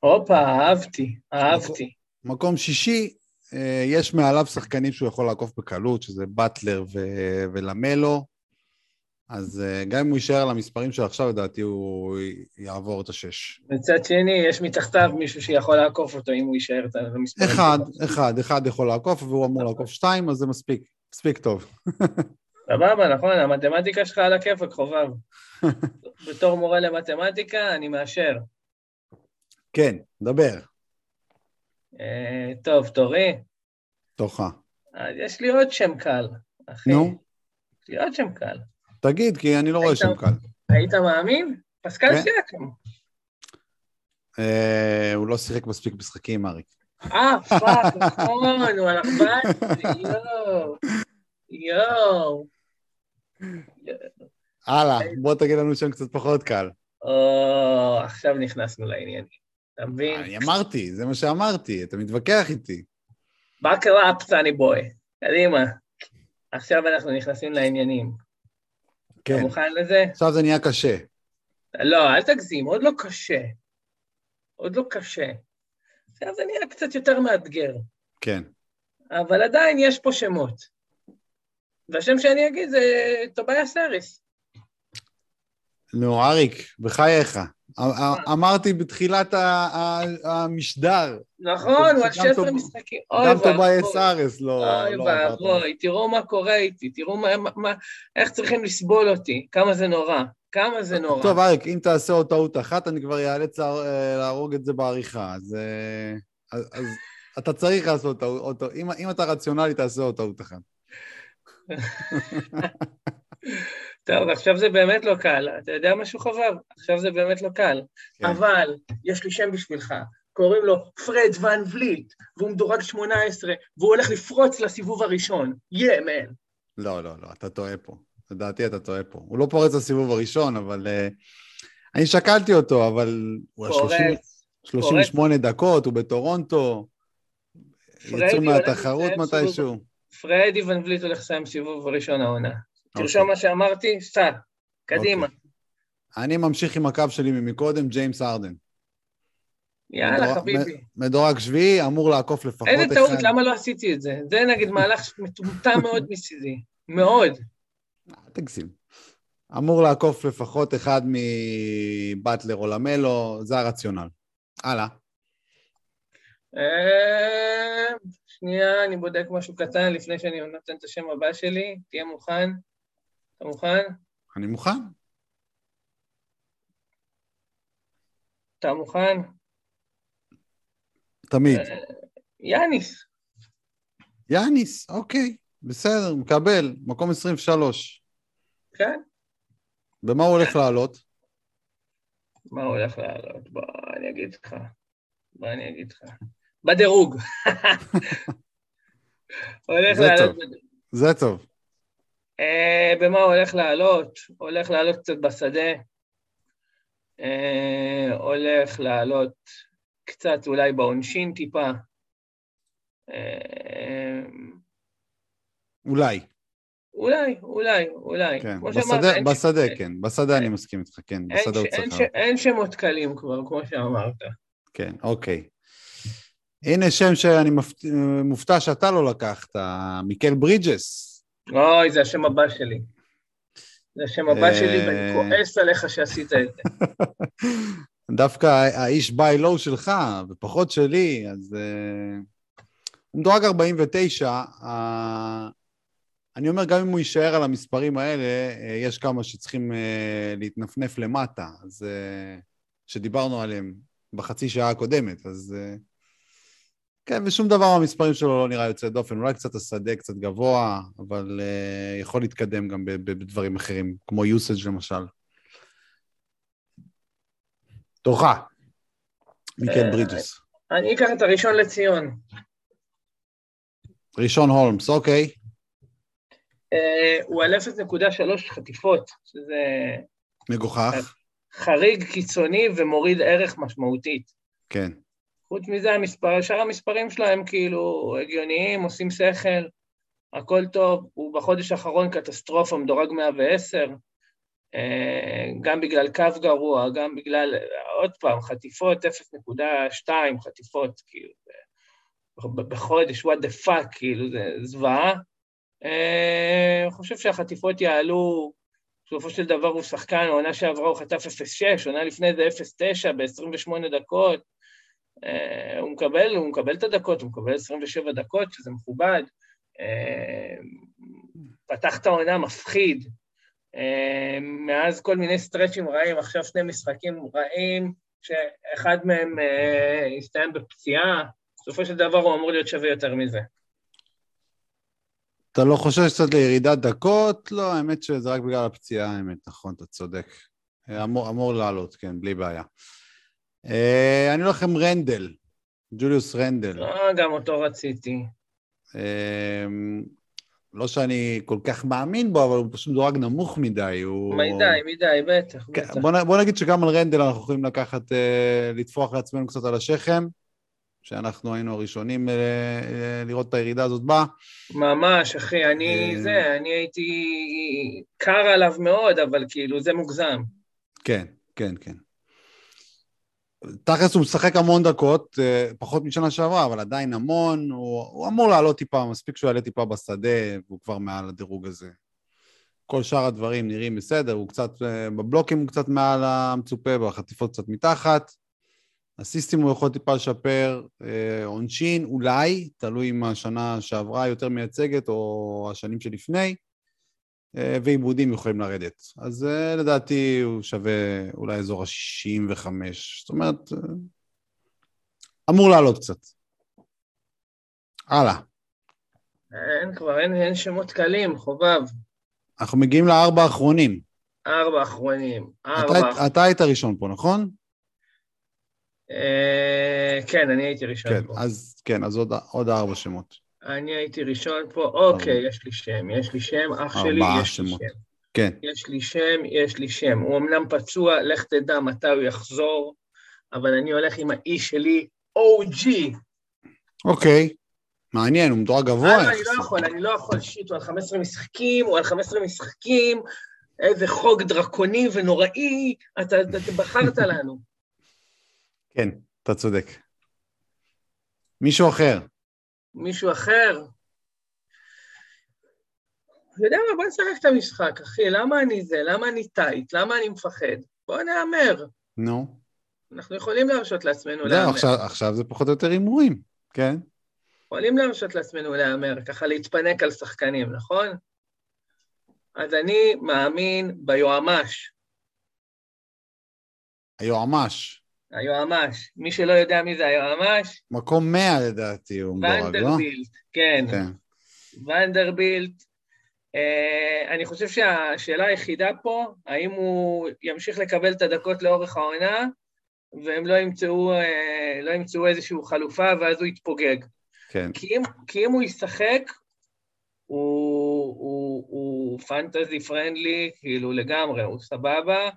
S2: הופה, אהבתי, אהבתי.
S1: מקום שישי, אה, יש מעליו שחקנים שהוא יכול לעקוף בקלות, שזה באטלר ו- ולמלו, אז אה, גם אם הוא יישאר על המספרים של עכשיו, לדעתי הוא יעבור את השש.
S2: מצד שני, יש מתחתיו מישהו שיכול לעקוף אותו אם הוא יישאר את המספרים.
S1: אחד, אחד, אחד יכול לעקוף, והוא אמור לעקוף שתיים, אז זה מספיק, מספיק טוב.
S2: סבבה, נכון, המתמטיקה שלך על הכיפק, חובב. בתור מורה למתמטיקה, אני מאשר.
S1: כן, דבר.
S2: אה, טוב, תורי.
S1: תורך.
S2: יש לי עוד שם קל, אחי.
S1: נו,
S2: יש לי עוד שם קל.
S1: תגיד, כי אני לא רואה שם קל.
S2: היית מאמין? פסקל
S1: כן.
S2: סיאקם.
S1: אה, הוא לא שיחק מספיק משחקים, אריק.
S2: אה, פאק, נכון, הוא הלך בית, יואו. יואו.
S1: הלאה, בוא תגיד לנו שם קצת פחות קל.
S2: או, עכשיו נכנסנו לעניינים. אתה מבין?
S1: אני אמרתי, זה מה שאמרתי, אתה מתווכח איתי.
S2: באקראפ, סאני בוי. קדימה. עכשיו אנחנו נכנסים לעניינים. אתה
S1: כן,
S2: מוכן לזה?
S1: עכשיו זה נהיה קשה.
S2: לא, אל תגזים, עוד לא קשה. עוד לא קשה. עכשיו זה נהיה קצת יותר מאתגר,
S1: כן.
S2: אבל עדיין יש פה שמות. והשם שאני אגיד זה טוביה סריס.
S1: נו, אריק, בחייך. אמרתי בתחילת המשדר,
S2: נכון, הוא על
S1: גם
S2: 16
S1: טוב-
S2: משחקים. אוי
S1: גם טובייס
S2: ואבוי.
S1: ארס לא...
S2: אוי
S1: לא.
S2: ואבוי, תראו מה קורה איתי, תראו איך צריכים לסבול אותי, כמה זה נורא, כמה זה נורא.
S1: טוב, אריק, אם תעשה עוד טעות אחת, אני כבר איאלץ אה, להרוג את זה בעריכה, אז... אה, אתה צריך לעשות טעות, אם אתה רציונלי, תעשה עוד טעות אחת.
S2: טוב, עכשיו זה באמת לא קל, אתה יודע משהו חובב? עכשיו זה באמת לא קל.
S1: כן.
S2: אבל יש לי שם בשבילך, קוראים לו פרד ון וליט, והוא מדורג 18, והוא הולך לפרוץ לסיבוב הראשון. יא, מן.
S1: לא, לא, לא, אתה טועה פה. לדעתי אתה טועה פה. הוא לא פורץ לסיבוב הראשון, אבל... אה, אני שקלתי אותו, אבל הוא על 30
S2: פורץ.
S1: 38 דקות, הוא בטורונטו. יצאו מהתחרות מתישהו.
S2: פרדי ון וליט הולך לסיים סיבוב ראשון העונה.
S1: אוקיי.
S2: תרשום מה שאמרתי, סע, קדימה.
S1: אני ממשיך עם הקו שלי ממקודם, ג'יימס ארדן.
S2: יאללה, חביבי.
S1: מדורג שביעי, אמור לעקוף לפחות אחד.
S2: איזה טעות, למה לא עשיתי את זה? זה נגיד מהלך מטומטם מאוד מצידי. מאוד.
S1: אל תגזים. אמור לעקוף לפחות אחד מבטלר או למלו, זה הרציונל. הלאה.
S2: שנייה, אני בודק משהו קטן לפני שאני נותן את השם הבא שלי. תהיה מוכן. אתה מוכן?
S1: אני מוכן.
S2: אתה מוכן?
S1: תמיד.
S2: אה. יאניס.
S1: יאניס, אוקיי, בסדר, מקבל, מקום 23.
S2: כן?
S1: במה הוא הולך לעלות?
S2: מה הוא הולך לעלות? בוא, אני אגיד לך. בוא, אני אגיד לך. בדירוג. הולך
S1: זה
S2: לעלות
S1: טוב. זה טוב.
S2: אה, במה הוא הולך לעלות? הולך לעלות קצת בשדה. אה, הולך לעלות קצת אולי בעונשין טיפה. אה,
S1: אולי,
S2: אולי, אולי, אולי.
S1: כן.
S2: שאמרת,
S1: בשדה,
S2: אין-
S1: בשדה, כן. בשדה אני מסכים איתך, כן.
S2: אין,
S1: בשדה הוא
S2: ש- אין,
S1: צריך...
S2: ש- אין שמות קלים כבר, כמו שאמרת.
S1: כן, אוקיי. הנה שם שאני. מופתע שאתה לא לקחת, מיקל ברידג'ס.
S2: אוי, זה השם הבא שלי. זה השם הבא שלי, ואני
S1: אה.
S2: כועס עליך שעשית את זה.
S1: דווקא האיש ביי לואו שלך, ופחות שלי, אז... אה, הוא מדורג 49. אה, אני אומר, גם אם הוא יישאר על המספרים האלה, אה, יש כמה שצריכים אה, להתנפנף למטה, אז... אה, שדיברנו עליהם בחצי שעה הקודמת, אז... כן, ושום דבר מהמספרים שלו לא נראה יוצא דופן, אולי קצת השדה קצת גבוה, אבל uh, יכול להתקדם גם בדברים אחרים, כמו usage למשל. תורך, מיקל
S2: אה,
S1: ברידג'ס.
S2: אני אקח את הראשון לציון.
S1: ראשון הולמס, אוקיי.
S2: אה, הוא על 0.3 חטיפות, שזה
S1: מגוחך.
S2: חריג קיצוני ומוריד ערך משמעותית.
S1: כן.
S2: חוץ מזה, המספר, שאר המספרים שלהם כאילו הגיוניים, עושים שכל, הכל טוב, הוא בחודש האחרון קטסטרופה, מדורג 110, אה, גם בגלל קו גרוע, גם בגלל, עוד פעם, חטיפות 0.2 חטיפות, כאילו, בחודש, what the fuck, כאילו, זה זוועה. אה, אני חושב שהחטיפות יעלו, בסופו של דבר הוא שחקן, העונה שעברה הוא חטף 0.6, עונה לפני זה 0.9 ב-28 דקות. אה, הוא מקבל, הוא מקבל את הדקות, הוא מקבל 27 דקות, שזה מכובד. פתח את העונה מפחיד, אמ, מאז כל מיני סטרצ'ים רעים, עכשיו שני משחקים רעים, שאחד מהם אה, הסתיים בפציעה, בסופו של דבר הוא אמור להיות שווה יותר מזה.
S1: אתה לא חושב שקצת לירידת דקות? לא, האמת שזה רק בגלל הפציעה, האמת, נכון, אתה צודק. אמור, אמור לעלות, כן, בלי בעיה. אה, אני הולך עם רנדל, ג'וליוס רנדל.
S2: אה, גם אותו רציתי.
S1: אה, לא שאני כל כך מאמין בו, אבל הוא פשוט מדורג נמוך מדי. הוא...
S2: מדי, מדי, בטח,
S1: כן, בטח. בוא, בוא נגיד שגם על רנדל אנחנו יכולים לקחת, אה, לטפוח לעצמנו קצת על השכם, שאנחנו היינו הראשונים אה, אה, לראות את הירידה הזאת באה.
S2: ממש, אחי, אני אה... זה, אני הייתי קר עליו מאוד, אבל כאילו, זה מוגזם.
S1: כן, כן, כן. תכלס הוא משחק המון דקות, אה, פחות משנה שעברה, אבל עדיין המון, הוא, הוא אמור לעלות טיפה, מספיק שהוא יעלה טיפה בשדה, והוא כבר מעל הדירוג הזה. כל שאר הדברים נראים בסדר, הוא קצת, אה, בבלוקים הוא קצת מעל המצופה, בחטיפות קצת מתחת. אסיסטים הוא יכול טיפה לשפר, אה, עונשין אולי, תלוי אם השנה שעברה יותר מייצגת או השנים שלפני. אה, ועיבודים יכולים לרדת. אז אה, לדעתי הוא שווה אולי אזור ה-65, זאת אומרת, אה, אמור לעלות קצת. הלאה.
S2: אין כבר, אין, אין שמות קלים, חובב.
S1: אנחנו מגיעים לארבע האחרונים.
S2: ארבע אחרונים,
S1: ארבע. אתה, אתה היית ראשון פה, נכון?
S2: אה, כן, אני הייתי ראשון
S1: כן,
S2: פה.
S1: אז, כן, אז עוד, עוד ארבע שמות.
S2: אני הייתי ראשון פה, אוקיי, יש לי שם, יש לי שם, אח שלי, יש. לי שם.
S1: כן.
S2: יש לי שם, יש לי שם. הוא אמנם פצוע, לך תדע מתי הוא יחזור, אבל אני הולך עם האיש שלי, OG.
S1: אוקיי, מעניין, הוא מדורג גבוה.
S2: אני לא יכול, אני לא יכול, שיט, הוא על 15 משחקים, הוא על 15 משחקים, איזה חוק דרקוני ונוראי, אתה בחרת לנו.
S1: כן, אתה צודק. מישהו אחר.
S2: מישהו אחר. אתה יודע מה, בוא נשחק את המשחק, אחי, למה אני זה? למה אני טייט? למה אני מפחד? בוא נהמר.
S1: נו.
S2: אנחנו יכולים להרשות לעצמנו
S1: זהו,
S2: להמר.
S1: עכשיו, עכשיו זה פחות או יותר הימורים, כן?
S2: יכולים להרשות לעצמנו להמר, ככה להתפנק על שחקנים, נכון? אז אני מאמין ביועמ"ש.
S1: היועמ"ש.
S2: היועמ"ש. מי שלא יודע מי זה היועמ"ש,
S1: מקום 100 לדעתי הוא מדורג, לא?
S2: ונדרבילט, כן.
S1: כן.
S2: ונדרבילט. אה, אני חושב שהשאלה היחידה פה, האם הוא ימשיך לקבל את הדקות לאורך העונה, והם לא ימצאו, אה, לא ימצאו איזושהי חלופה, ואז הוא יתפוגג.
S1: כן.
S2: כי אם, כי אם הוא ישחק, הוא, הוא, הוא פנטזי פרנדלי, כאילו לגמרי, הוא סבבה.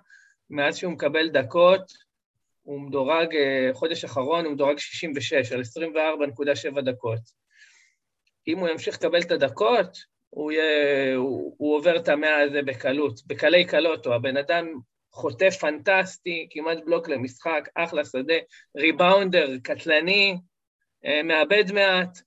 S2: מאז שהוא מקבל דקות, הוא מדורג, אה, חודש אחרון הוא מדורג 66 על 24.7 דקות. אם הוא ימשיך לקבל את הדקות, הוא, יהיה, הוא, הוא עובר את המאה הזה בקלות, בקלי קלות, הוא הבן אדם חוטף פנטסטי, כמעט בלוק למשחק, אחלה שדה, ריבאונדר, קטלני, אה, מאבד מעט,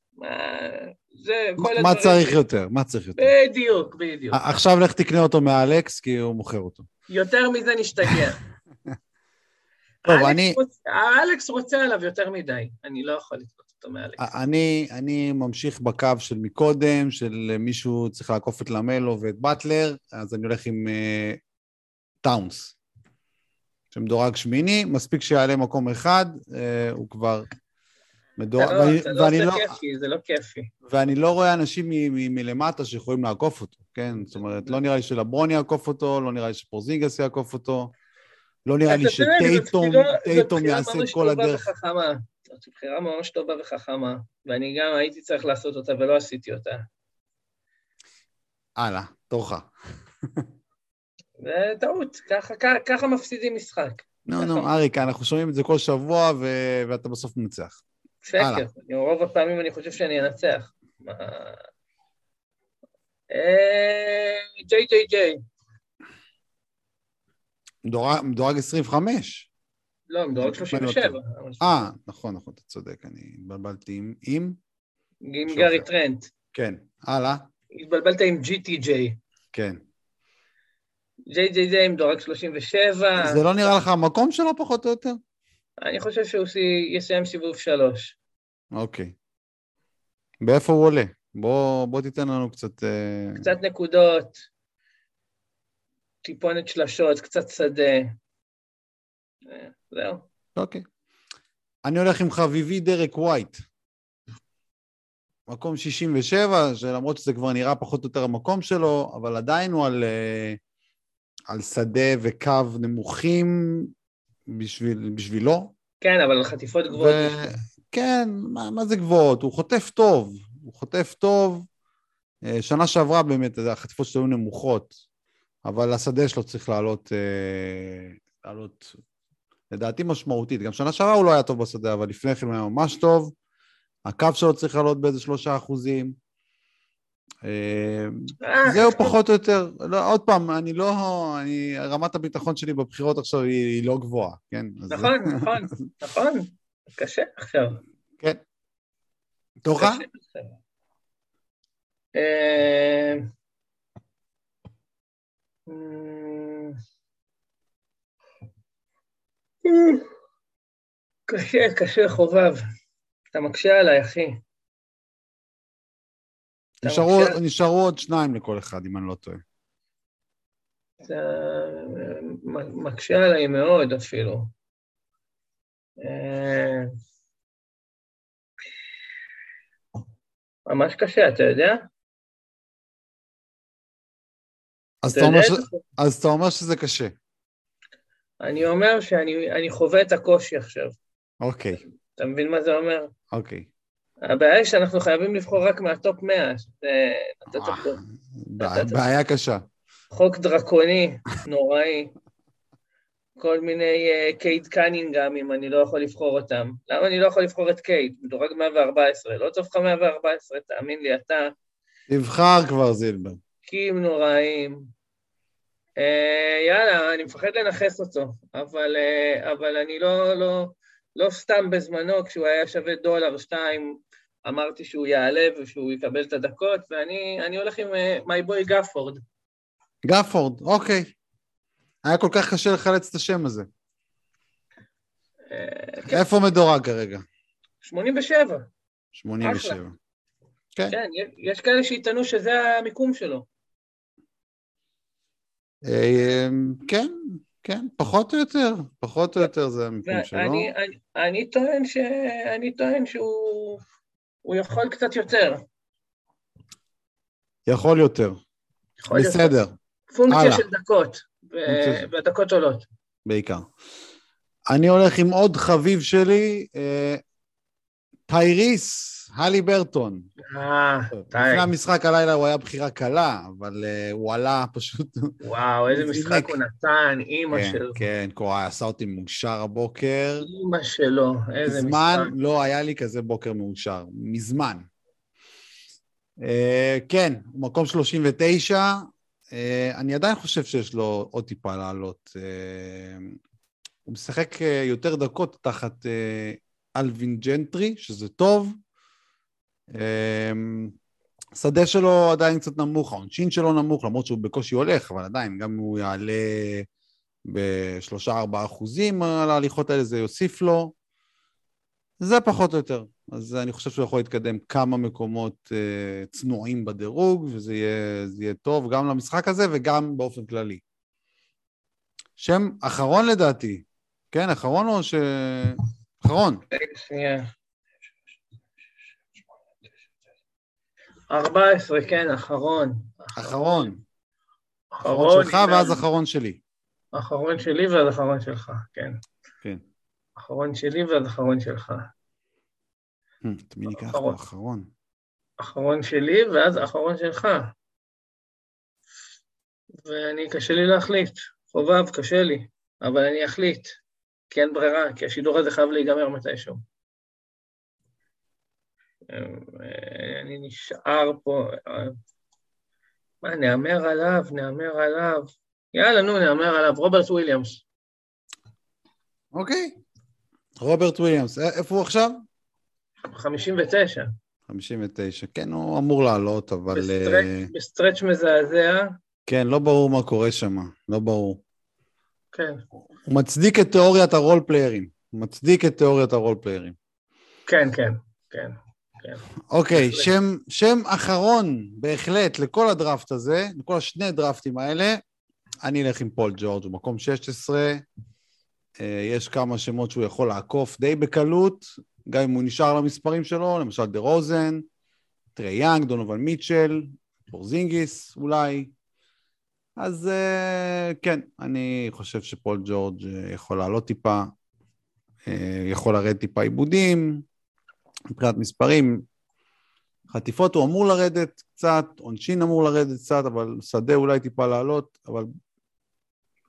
S2: זה כל הדברים.
S1: מה צריך יותר? מה צריך יותר?
S2: בדיוק, בדיוק.
S1: עכשיו לך תקנה אותו מאלכס, כי הוא מוכר אותו.
S2: יותר מזה נשתגע.
S1: טוב,
S2: אלכס
S1: אני-
S2: רוצ- אלכס רוצה עליו יותר מדי, אני לא יכול לקנות אותו מאלכס.
S1: אני, אני ממשיך בקו של מקודם, של מישהו צריך לעקוף את למלו ואת באטלר, אז אני הולך עם uh, טאונס, שמדורג שמיני, מספיק שיעלה מקום אחד, uh, הוא כבר מדורג,
S2: זה לא-
S1: ואני,
S2: זה לא זה
S1: לא,
S2: כיפי, זה לא כיפי.
S1: ואני לא רואה אנשים מ, מ, מלמטה שיכולים לעקוף אותו, כן? זאת אומרת, לא נראה לי שלברון יעקוף אותו, לא נראה לי שפורזינגס יעקוף אותו, לא נראה לי שטייטום יעשה את כל הדרך.
S2: זו בחירה ממש טובה וחכמה, ואני גם הייתי צריך לעשות אותה ולא עשיתי אותה.
S1: הלאה, תורך.
S2: זה טעות, ככה, ככה, ככה מפסידים משחק.
S1: נו, נו, אריק, אנחנו שומעים את זה כל שבוע, ו... ואתה בסוף מנצח.
S2: שקר, רוב הפעמים אני חושב שאני אנצח. ג'יי ג'יי ג'יי.
S1: מדורג 25.
S2: לא, מדורג 37.
S1: אה, נכון, נכון, אתה צודק, אני התבלבלתי עם... עם?
S2: עם גארי טרנט.
S1: כן, הלאה.
S2: התבלבלת עם GTJ.
S1: כן.
S2: JJJ עם דורג 37.
S1: זה לא נראה לך המקום שלו פחות או יותר?
S2: אני חושב שהוא יסיים סיבוב שלוש.
S1: אוקיי. באיפה הוא עולה? בוא, בוא תיתן לנו קצת... אה,
S2: קצת נקודות, טיפונת שלשות, קצת שדה. אה, זהו.
S1: אוקיי. אני הולך עם חביבי דרק ווייט. מקום 67, שלמרות שזה כבר נראה פחות או יותר המקום שלו, אבל עדיין הוא על, אה, על שדה וקו נמוכים בשביל, בשבילו.
S2: כן, אבל חטיפות גבוהות. ו...
S1: כן, מה, מה זה גבוהות? הוא חוטף טוב, הוא חוטף טוב. אה, שנה שעברה באמת, החטיפות שלו היו נמוכות, אבל השדה שלו צריך לעלות, אה, לעלות לדעתי משמעותית. גם שנה שעברה הוא לא היה טוב בשדה, אבל לפני כן הוא היה ממש טוב. הקו שלו צריך לעלות באיזה שלושה אחוזים. אה, זהו פחות או יותר, לא, עוד פעם, אני לא, אני, רמת הביטחון שלי בבחירות עכשיו היא, היא לא גבוהה, כן?
S2: נכון, נכון, נכון, קשה עכשיו.
S1: כן. תורך?
S2: אה, קשה, קשה חובב. אתה מקשה עליי, אחי.
S1: נשארו, נשארו עוד שניים לכל אחד, אם אני לא טועה.
S2: אתה מקשה עליי מאוד אפילו. אה, ממש קשה, אתה יודע?
S1: אז אתה, אומר ש... אז אתה אומר שזה קשה.
S2: אני אומר שאני חווה את הקושי עכשיו.
S1: אוקיי.
S2: אתה מבין מה זה אומר?
S1: אוקיי.
S2: הבעיה היא שאנחנו חייבים לבחור רק מה top 100, שזה...
S1: בעיה קשה.
S2: חוק דרקוני, נוראי. כל מיני uh, קייד קנינגהם, אם אני לא יכול לבחור אותם. למה אני לא יכול לבחור את קייד? מדורג 114. לא טוב לך 114, תאמין לי, אתה...
S1: תבחר כבר, זילבר.
S2: פיקים נוראים. Uh, יאללה, אני מפחד לנכס אותו, אבל, uh, אבל אני לא, לא, לא סתם בזמנו, כשהוא היה שווה דולר, שתיים, אמרתי שהוא יעלה ושהוא יקבל את הדקות, ואני הולך עם מיי בוי גפורד.
S1: גפורד, אוקיי. היה כל כך קשה לחלץ את השם הזה. אה, כן. איפה מדורג כרגע?
S2: 87.
S1: 87. כן.
S2: כן, יש כאלה שיטענו שזה המיקום שלו.
S1: אה, כן, כן, פחות או יותר, פחות או יותר זה המיקום שלו.
S2: אני, אני, אני טוען, ש... אני טוען שהוא יכול קצת יותר.
S1: יכול יותר. יכול בסדר. יותר.
S2: פונקציה הלאה. של דקות. והדקות עולות.
S1: בעיקר. אני הולך עם עוד חביב שלי, אה, טייריס הלי ברטון.
S2: אה,
S1: לפני המשחק הלילה הוא היה בחירה קלה, אבל uh, הוא עלה פשוט...
S2: וואו, איזה משחק הוא נתן, אימא
S1: כן,
S2: שלו.
S1: כן, קורא עשה אותי מאושר הבוקר.
S2: אימא שלו, איזה משחק.
S1: מזמן לא היה לי כזה בוקר מאושר, מזמן. Uh, כן, מקום 39, uh, אני עדיין חושב שיש לו עוד טיפה לעלות. Uh, הוא משחק יותר דקות תחת אלווין ג'נטרי, שזה טוב. השדה שלו עדיין קצת נמוך, העונשין שלו נמוך, למרות שהוא בקושי הולך, אבל עדיין, גם אם הוא יעלה בשלושה-ארבעה אחוזים על ההליכות האלה, זה יוסיף לו. זה פחות או יותר. אז אני חושב שהוא יכול להתקדם כמה מקומות אה, צנועים בדירוג, וזה יהיה, יהיה טוב גם למשחק הזה וגם באופן כללי. שם אחרון לדעתי. כן, אחרון או ש... אחרון.
S2: שנייה. 14, כן, אחרון.
S1: אחרון. אחרון שלך ואז אחרון שלי.
S2: אחרון שלי ואז אחרון שלך, כן.
S1: כן.
S2: אחרון שלי ואז אחרון שלך.
S1: אה, את מי ניקח פה אחרון?
S2: אחרון שלי ואז אחרון שלך. ואני, קשה לי להחליט. חובב, קשה לי, אבל אני אחליט. כי אין ברירה, כי השידור הזה חייב להיגמר מתישהו. אה, אני נשאר פה, אה, מה, נהמר עליו, נהמר עליו. יאללה, נו, נהמר עליו, רוברט וויליאמס.
S1: אוקיי. רוברט וויליאמס, איפה הוא עכשיו?
S2: 59.
S1: 59, כן, הוא אמור לעלות, אבל...
S2: ב stretch. ב stretch מזעזע.
S1: כן, לא ברור מה קורה שם, לא ברור.
S2: כן.
S1: הוא מצדיק את תיאוריית ה role player ים. הוא מצדיק את תיאוריית ה role
S2: player ים. כן, כן, כן.
S1: אוקיי, שם, שם אחרון בהחלט לכל הדראפט הזה, לכל השני דראפטים האלה, אני אלך עם פול ג'ורג', הוא מקום 16, אה, יש כמה שמות שהוא יכול לעקוף די בקלות, גם אם הוא נשאר למספרים שלו, למשל דה רוזן, טרי יאנג, דונובן מיטשל, פורזינגיס אולי. אז אה, כן, אני חושב שפול ג'ורג' אה, יכול לעלות טיפה, יכול לרדת טיפה איבודים, מבחינת מספרים. חטיפות הוא אמור לרדת קצת, עונשין אמור לרדת קצת, אבל שדה אולי טיפה לעלות, אבל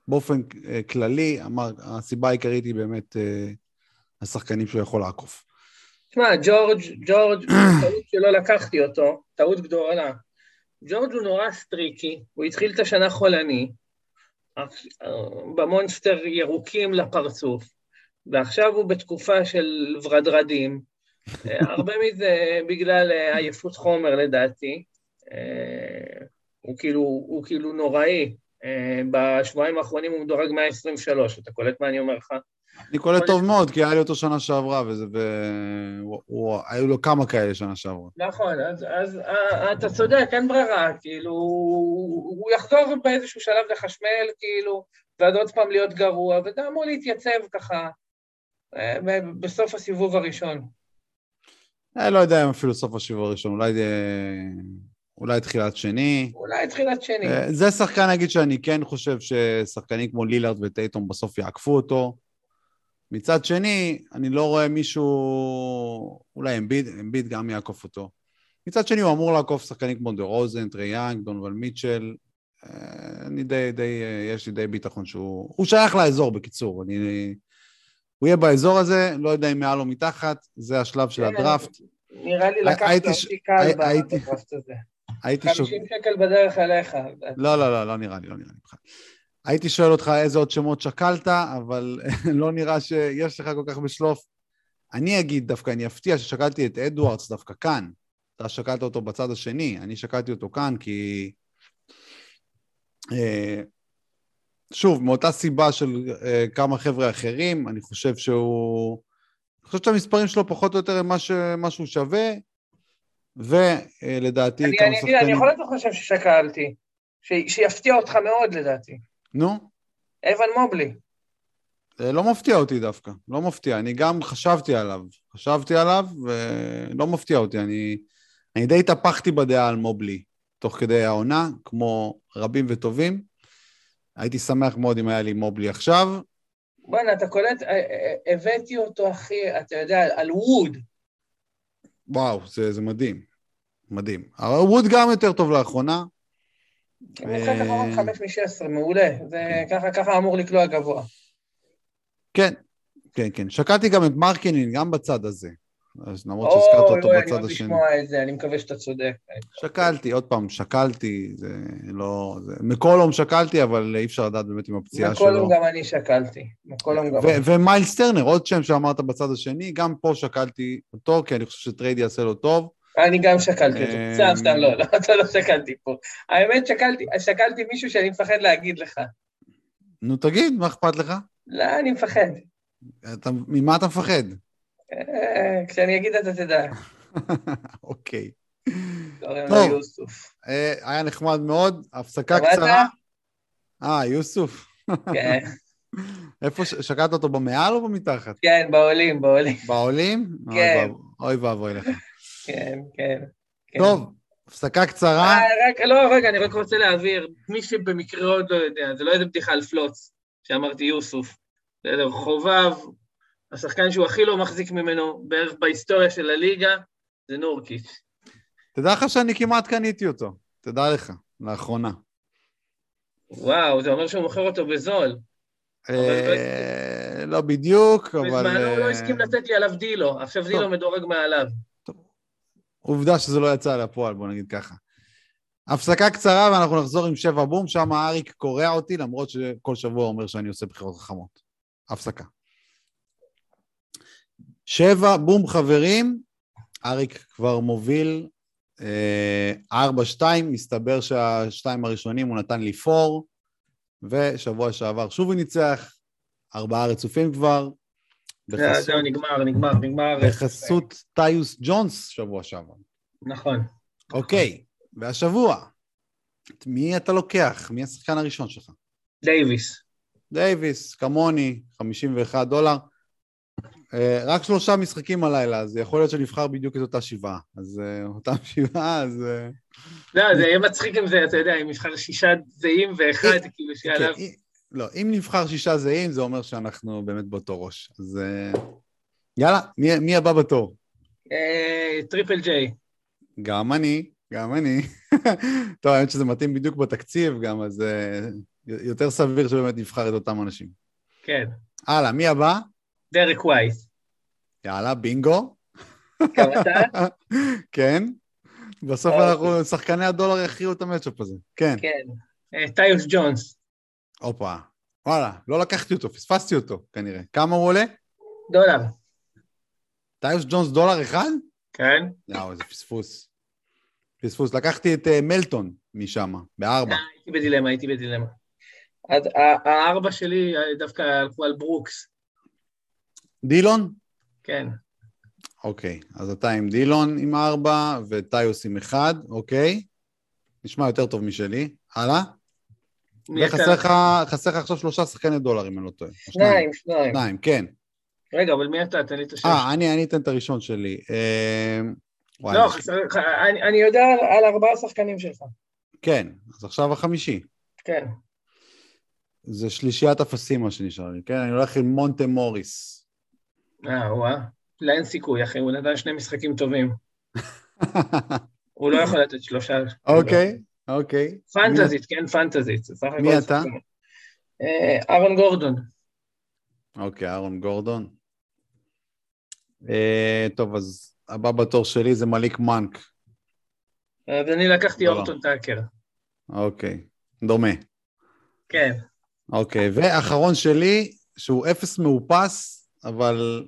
S1: באופן אה, כללי, אמר, הסיבה העיקרית היא באמת אה, השחקנים שהוא יכול לעקוף.
S2: תשמע, ג'ורג', ג'ורג', טעות שלא לקחתי אותו, טעות גדולה. ג'ורג' הוא נורא streaky, הוא התחיל את השנה חולני, במונסטר ירוקים לפרצוף, ועכשיו הוא בתקופה של ורדרדים, הרבה מזה בגלל עייפות חומר לדעתי, הוא כאילו, הוא כאילו נוראי, אה, בשבועיים האחרונים הוא מדורג 123, אתה קולט מה אני אומר לך?
S1: אני קולט טוב מאוד, כי היה לי אותו שנה שעברה, והיו לו כמה כאלה שנה שעברה.
S2: נכון, אז, אז אה, אתה צודק, אין ברירה, כאילו, הוא יחזור באיזשהו שלב לחשמל, כאילו, ועד עוד פעם להיות גרוע, ואתה אמור להתייצב ככה אה, בסוף הסיבוב הראשון.
S1: אני לא יודע אם אפילו סוף הסיבוב הראשון, אולי אולי תחילת שני.
S2: אולי תחילת שני.
S1: אה, זה שחקן, נגיד, שאני כן חושב ששחקנים כמו לילארד וטייטום בסוף יעקפו אותו. מצד שני, אני לא רואה מישהו, אולי אמביד, אמביד גם יעקוף אותו. מצד שני, הוא אמור לעקוף שחקנים כמו דה רוזן, טרי יאנג, דונובן מיטשל. אה, אני די, די, אה, יש לי די ביטחון שהוא... הוא שייך לאזור, בקיצור. אני... הוא יהיה באזור הזה, לא יודע אם מעל או מתחת, זה השלב של כן, הדראפט.
S2: נראה לי לקחת אותי קל בדראפט הזה. הייתי שואל... 50 שקל בדרך אליך.
S1: לא, לא, לא, לא נראה לי, לא נראה לי בכלל. הייתי שואל אותך איזה עוד שמות שקלת, אבל לא נראה שיש לך כל כך בשלוף. אני אגיד דווקא, אני אפתיע ששקלתי את אדוארדס דווקא כאן. אתה שקלת אותו בצד השני, אני שקלתי אותו כאן כי... אה, שוב, מאותה סיבה של אה, כמה חבר'ה אחרים, אני חושב שהוא... אני חושב שהמספרים שלו פחות או יותר הם מה שהוא שווה. ולדעתי
S2: אני, כמה אני, שחקנים... אני יכול להיות חושב ששקלתי, ש, שיפתיע אותך מאוד לדעתי.
S1: נו?
S2: אבן מובלי.
S1: זה לא מפתיע אותי דווקא, לא מפתיע. אני גם חשבתי עליו, חשבתי עליו ולא מפתיע אותי. אני, אני די התהפכתי בדעה על מובלי תוך כדי העונה, כמו רבים וטובים. הייתי שמח מאוד אם היה לי מובלי עכשיו.
S2: בוא'נה, אתה קולט, אה, אה, הבאתי אותו, אחי, אתה יודע, על ווד.
S1: וואו, זה, זה מדהים. מדהים. אבל ווד גם יותר טוב לאחרונה.
S2: משחק אחרון 5 מ-16, מעולה. זה ככה, ככה אמור לקלוע גבוה.
S1: כן, כן, כן. שקלתי גם את מרקינין, גם בצד הזה. אז למרות שהזכרת אותו בצד השני. אוי, אני
S2: לשמוע את זה, אני מקווה שאתה צודק.
S1: שקלתי, עוד פעם, שקלתי, זה לא... זה... מקולום שקלתי, אבל אי אפשר לדעת באמת עם הפציעה שלו.
S2: מקולום גם אני שקלתי. מקולום גם...
S1: ומיילס טרנר, עוד שם שאמרת בצד השני, גם פה שקלתי אותו, כי אני חושב שטרייד יעשה לו טוב.
S2: אני גם שקלתי אותו, סתם, אמ, סתם, לא, לא, אתה לא שקלתי פה. האמת, שקלתי, שקלתי מישהו שאני מפחד להגיד לך.
S1: נו, תגיד, מה אכפת לך?
S2: לא, אני מפחד.
S1: אתה, ממה אתה מפחד?
S2: אה, כשאני אגיד אתה תדע.
S1: אוקיי.
S2: טוב,
S1: אה, היה נחמד מאוד, הפסקה קצרה. אה, יוסוף. כן. איפה, שקעת אותו במעל או במתחת?
S2: כן, בעולים, בעולים.
S1: בעולים?
S2: כן.
S1: אוי ואבוי לך.
S2: כן, כן.
S1: כן. טוב, הפסקה קצרה.
S2: אה, לא, רגע, אני רק רוצה להעביר, מי שבמקרה עוד לא יודע, זה לא איזה בדיחה על פלוץ, שאמרתי יוסוף. בסדר, חובב, השחקן שהוא הכי לא מחזיק ממנו בערך בהיסטוריה של הליגה, זה נורקיץ'.
S1: תדע לך שאני כמעט קניתי אותו, תדע לך, לאחרונה.
S2: וואו, זה אומר שהוא מוכר אותו בזול.
S1: אה, לא בדיוק, אבל...
S2: בזמנו הוא לא
S1: אה,
S2: הסכים לתת לי עליו דילו, עכשיו דילו. מדורג מעליו.
S1: עובדה שזה לא יצא לפועל, בוא נגיד ככה. הפסקה קצרה ואנחנו נחזור עם שבע בום, שם אריק קורע אותי, למרות שכל שבוע אומר שאני עושה בחירות חכמות. הפסקה. שבע בום חברים, אריק כבר מוביל אה, ארבע שתיים, מסתבר שהשתיים הראשונים הוא נתן לי פור, ושבוע שעבר שוב הוא ניצח, ארבעה רצופים כבר.
S2: זה-
S1: בחסות-
S2: זהו, נגמר, נגמר, נגמר.
S1: בחסות טיוס ג'ונס שבוע שעבר.
S2: נכון.
S1: אוקיי, והשבוע, את מי אתה לוקח? מי השחקן הראשון שלך?
S2: דייוויס.
S1: דייוויס, כמוני, 51 דולר. אה, רק שלושה משחקים הלילה, אז יכול להיות שנבחר בדיוק את אותה שבעה. אז אה, אותם שבעה, אז... אה,
S2: לא, זה יהיה מצחיק אם זה, אתה יודע, אם נבחר שישה זהים ואחד, כאילו שעליו...
S1: אם- לא, אם נבחר שישה זהים, זה אומר שאנחנו באמת באותו ראש. אז יאללה, מי, מי הבא בתור?
S2: Triple J.
S1: גם אני, גם אני. טוב, האמת שזה מתאים בדיוק בתקציב גם, אז יותר סביר שבאמת נבחר את אותם אנשים.
S2: כן.
S1: הלאה, מי הבא?
S2: דרק ווייס.
S1: יאללה, בינגו. כן. בסוף
S2: אוקיי.
S1: אנחנו, שחקני הדולר יכריעו את המצ'אפ הזה. כן.
S2: כן. אה, טיוס ג'ונס.
S1: הופה. וואלה, לא לקחתי אותו, פספסתי אותו כנראה. כמה הוא עולה?
S2: דולר.
S1: טיוס ג'ונס דולר אחד?
S2: כן.
S1: יאו, איזה פספוס. פספוס. לקחתי את אה, מלטון משם, בארבע.
S2: אה, הייתי בדילמה, הייתי בדילמה. הארבע שלי דווקא הלכו על ברוקס.
S1: דילון?
S2: כן.
S1: אוקיי, אז אתה עם דילון עם ארבע וטיוס עם אחד, אוקיי. נשמע יותר טוב משלי. הלאה. וחסר לך, עכשיו שלושה שחקני דולר, אם אני לא טועה.
S2: שניים, שניים.
S1: שניים, כן.
S2: רגע, אבל מי אתה? תן לי את השם.
S1: אה, אני, אני אתן את הראשון שלי. אה,
S2: לא,
S1: אני-
S2: חסר לך, אני- יודע על- על ארבעה שחקנים שלך.
S1: כן, אז עכשיו החמישי.
S2: כן.
S1: זה שלישיית אפסים מה שנשאר לי, כן? אני הולך עם מונטה מוריס.
S2: אה, וואה. לא, אין סיכוי, אחי, הוא נתן שני משחקים טובים. הוא לא יכול לתת שלושה.
S1: אוקיי, אוקיי.
S2: פנטזית, כן, פנטזית.
S1: מי אתה?
S2: אה, אהרון גורדון.
S1: אוקיי, אהרון גורדון. אה, טוב, אז הבא בתור שלי זה מליק מנק.
S2: אז אני לקחתי
S1: לא.
S2: אורטון טאקר.
S1: אוקיי, דומה.
S2: כן.
S1: אוקיי, ואחרון שלי, שהוא אפס מאופס, אבל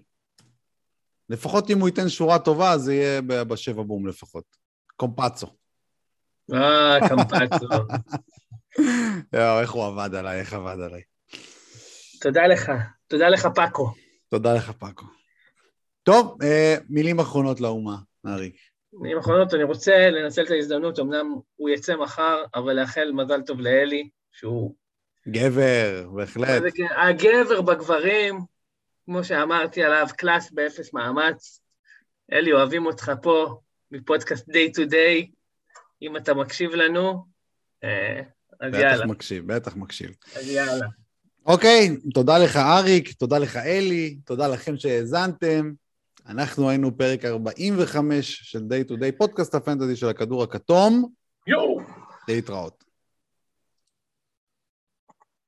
S1: לפחות אם הוא ייתן שורה טובה, זה יהיה בשבע בום לפחות. קומפצו.
S2: אה, קמפצו.
S1: יואו, איך הוא עבד עליי, איך עבד עליי.
S2: תודה לך. תודה לך, פאקו.
S1: תודה לך, פאקו. טוב, אה, מילים אחרונות לאומה, אריק.
S2: מילים אחרונות, אני רוצה לנצל את ההזדמנות, אמנם הוא יצא מחר, אבל לאחל מזל טוב לאלי, שהוא
S1: גבר, בהחלט.
S2: זה כן, הגבר בגברים, כמו שאמרתי עליו, קלאס באפס מאמץ. אלי, אוהבים אותך פה, מפודקאסט Day to Day, אם אתה מקשיב לנו, אה, אז
S1: בטח
S2: יאללה,
S1: מקשיב, בטח מקשיב.
S2: אז יאללה.
S1: אוקיי, תודה לך אריק, תודה לך אלי, תודה לכם שהאזנתם. אנחנו היינו פרק 45 של Day to Day, פודקאסט הפנטזי של הכדור הכתום.
S2: יואו!
S1: להתראות.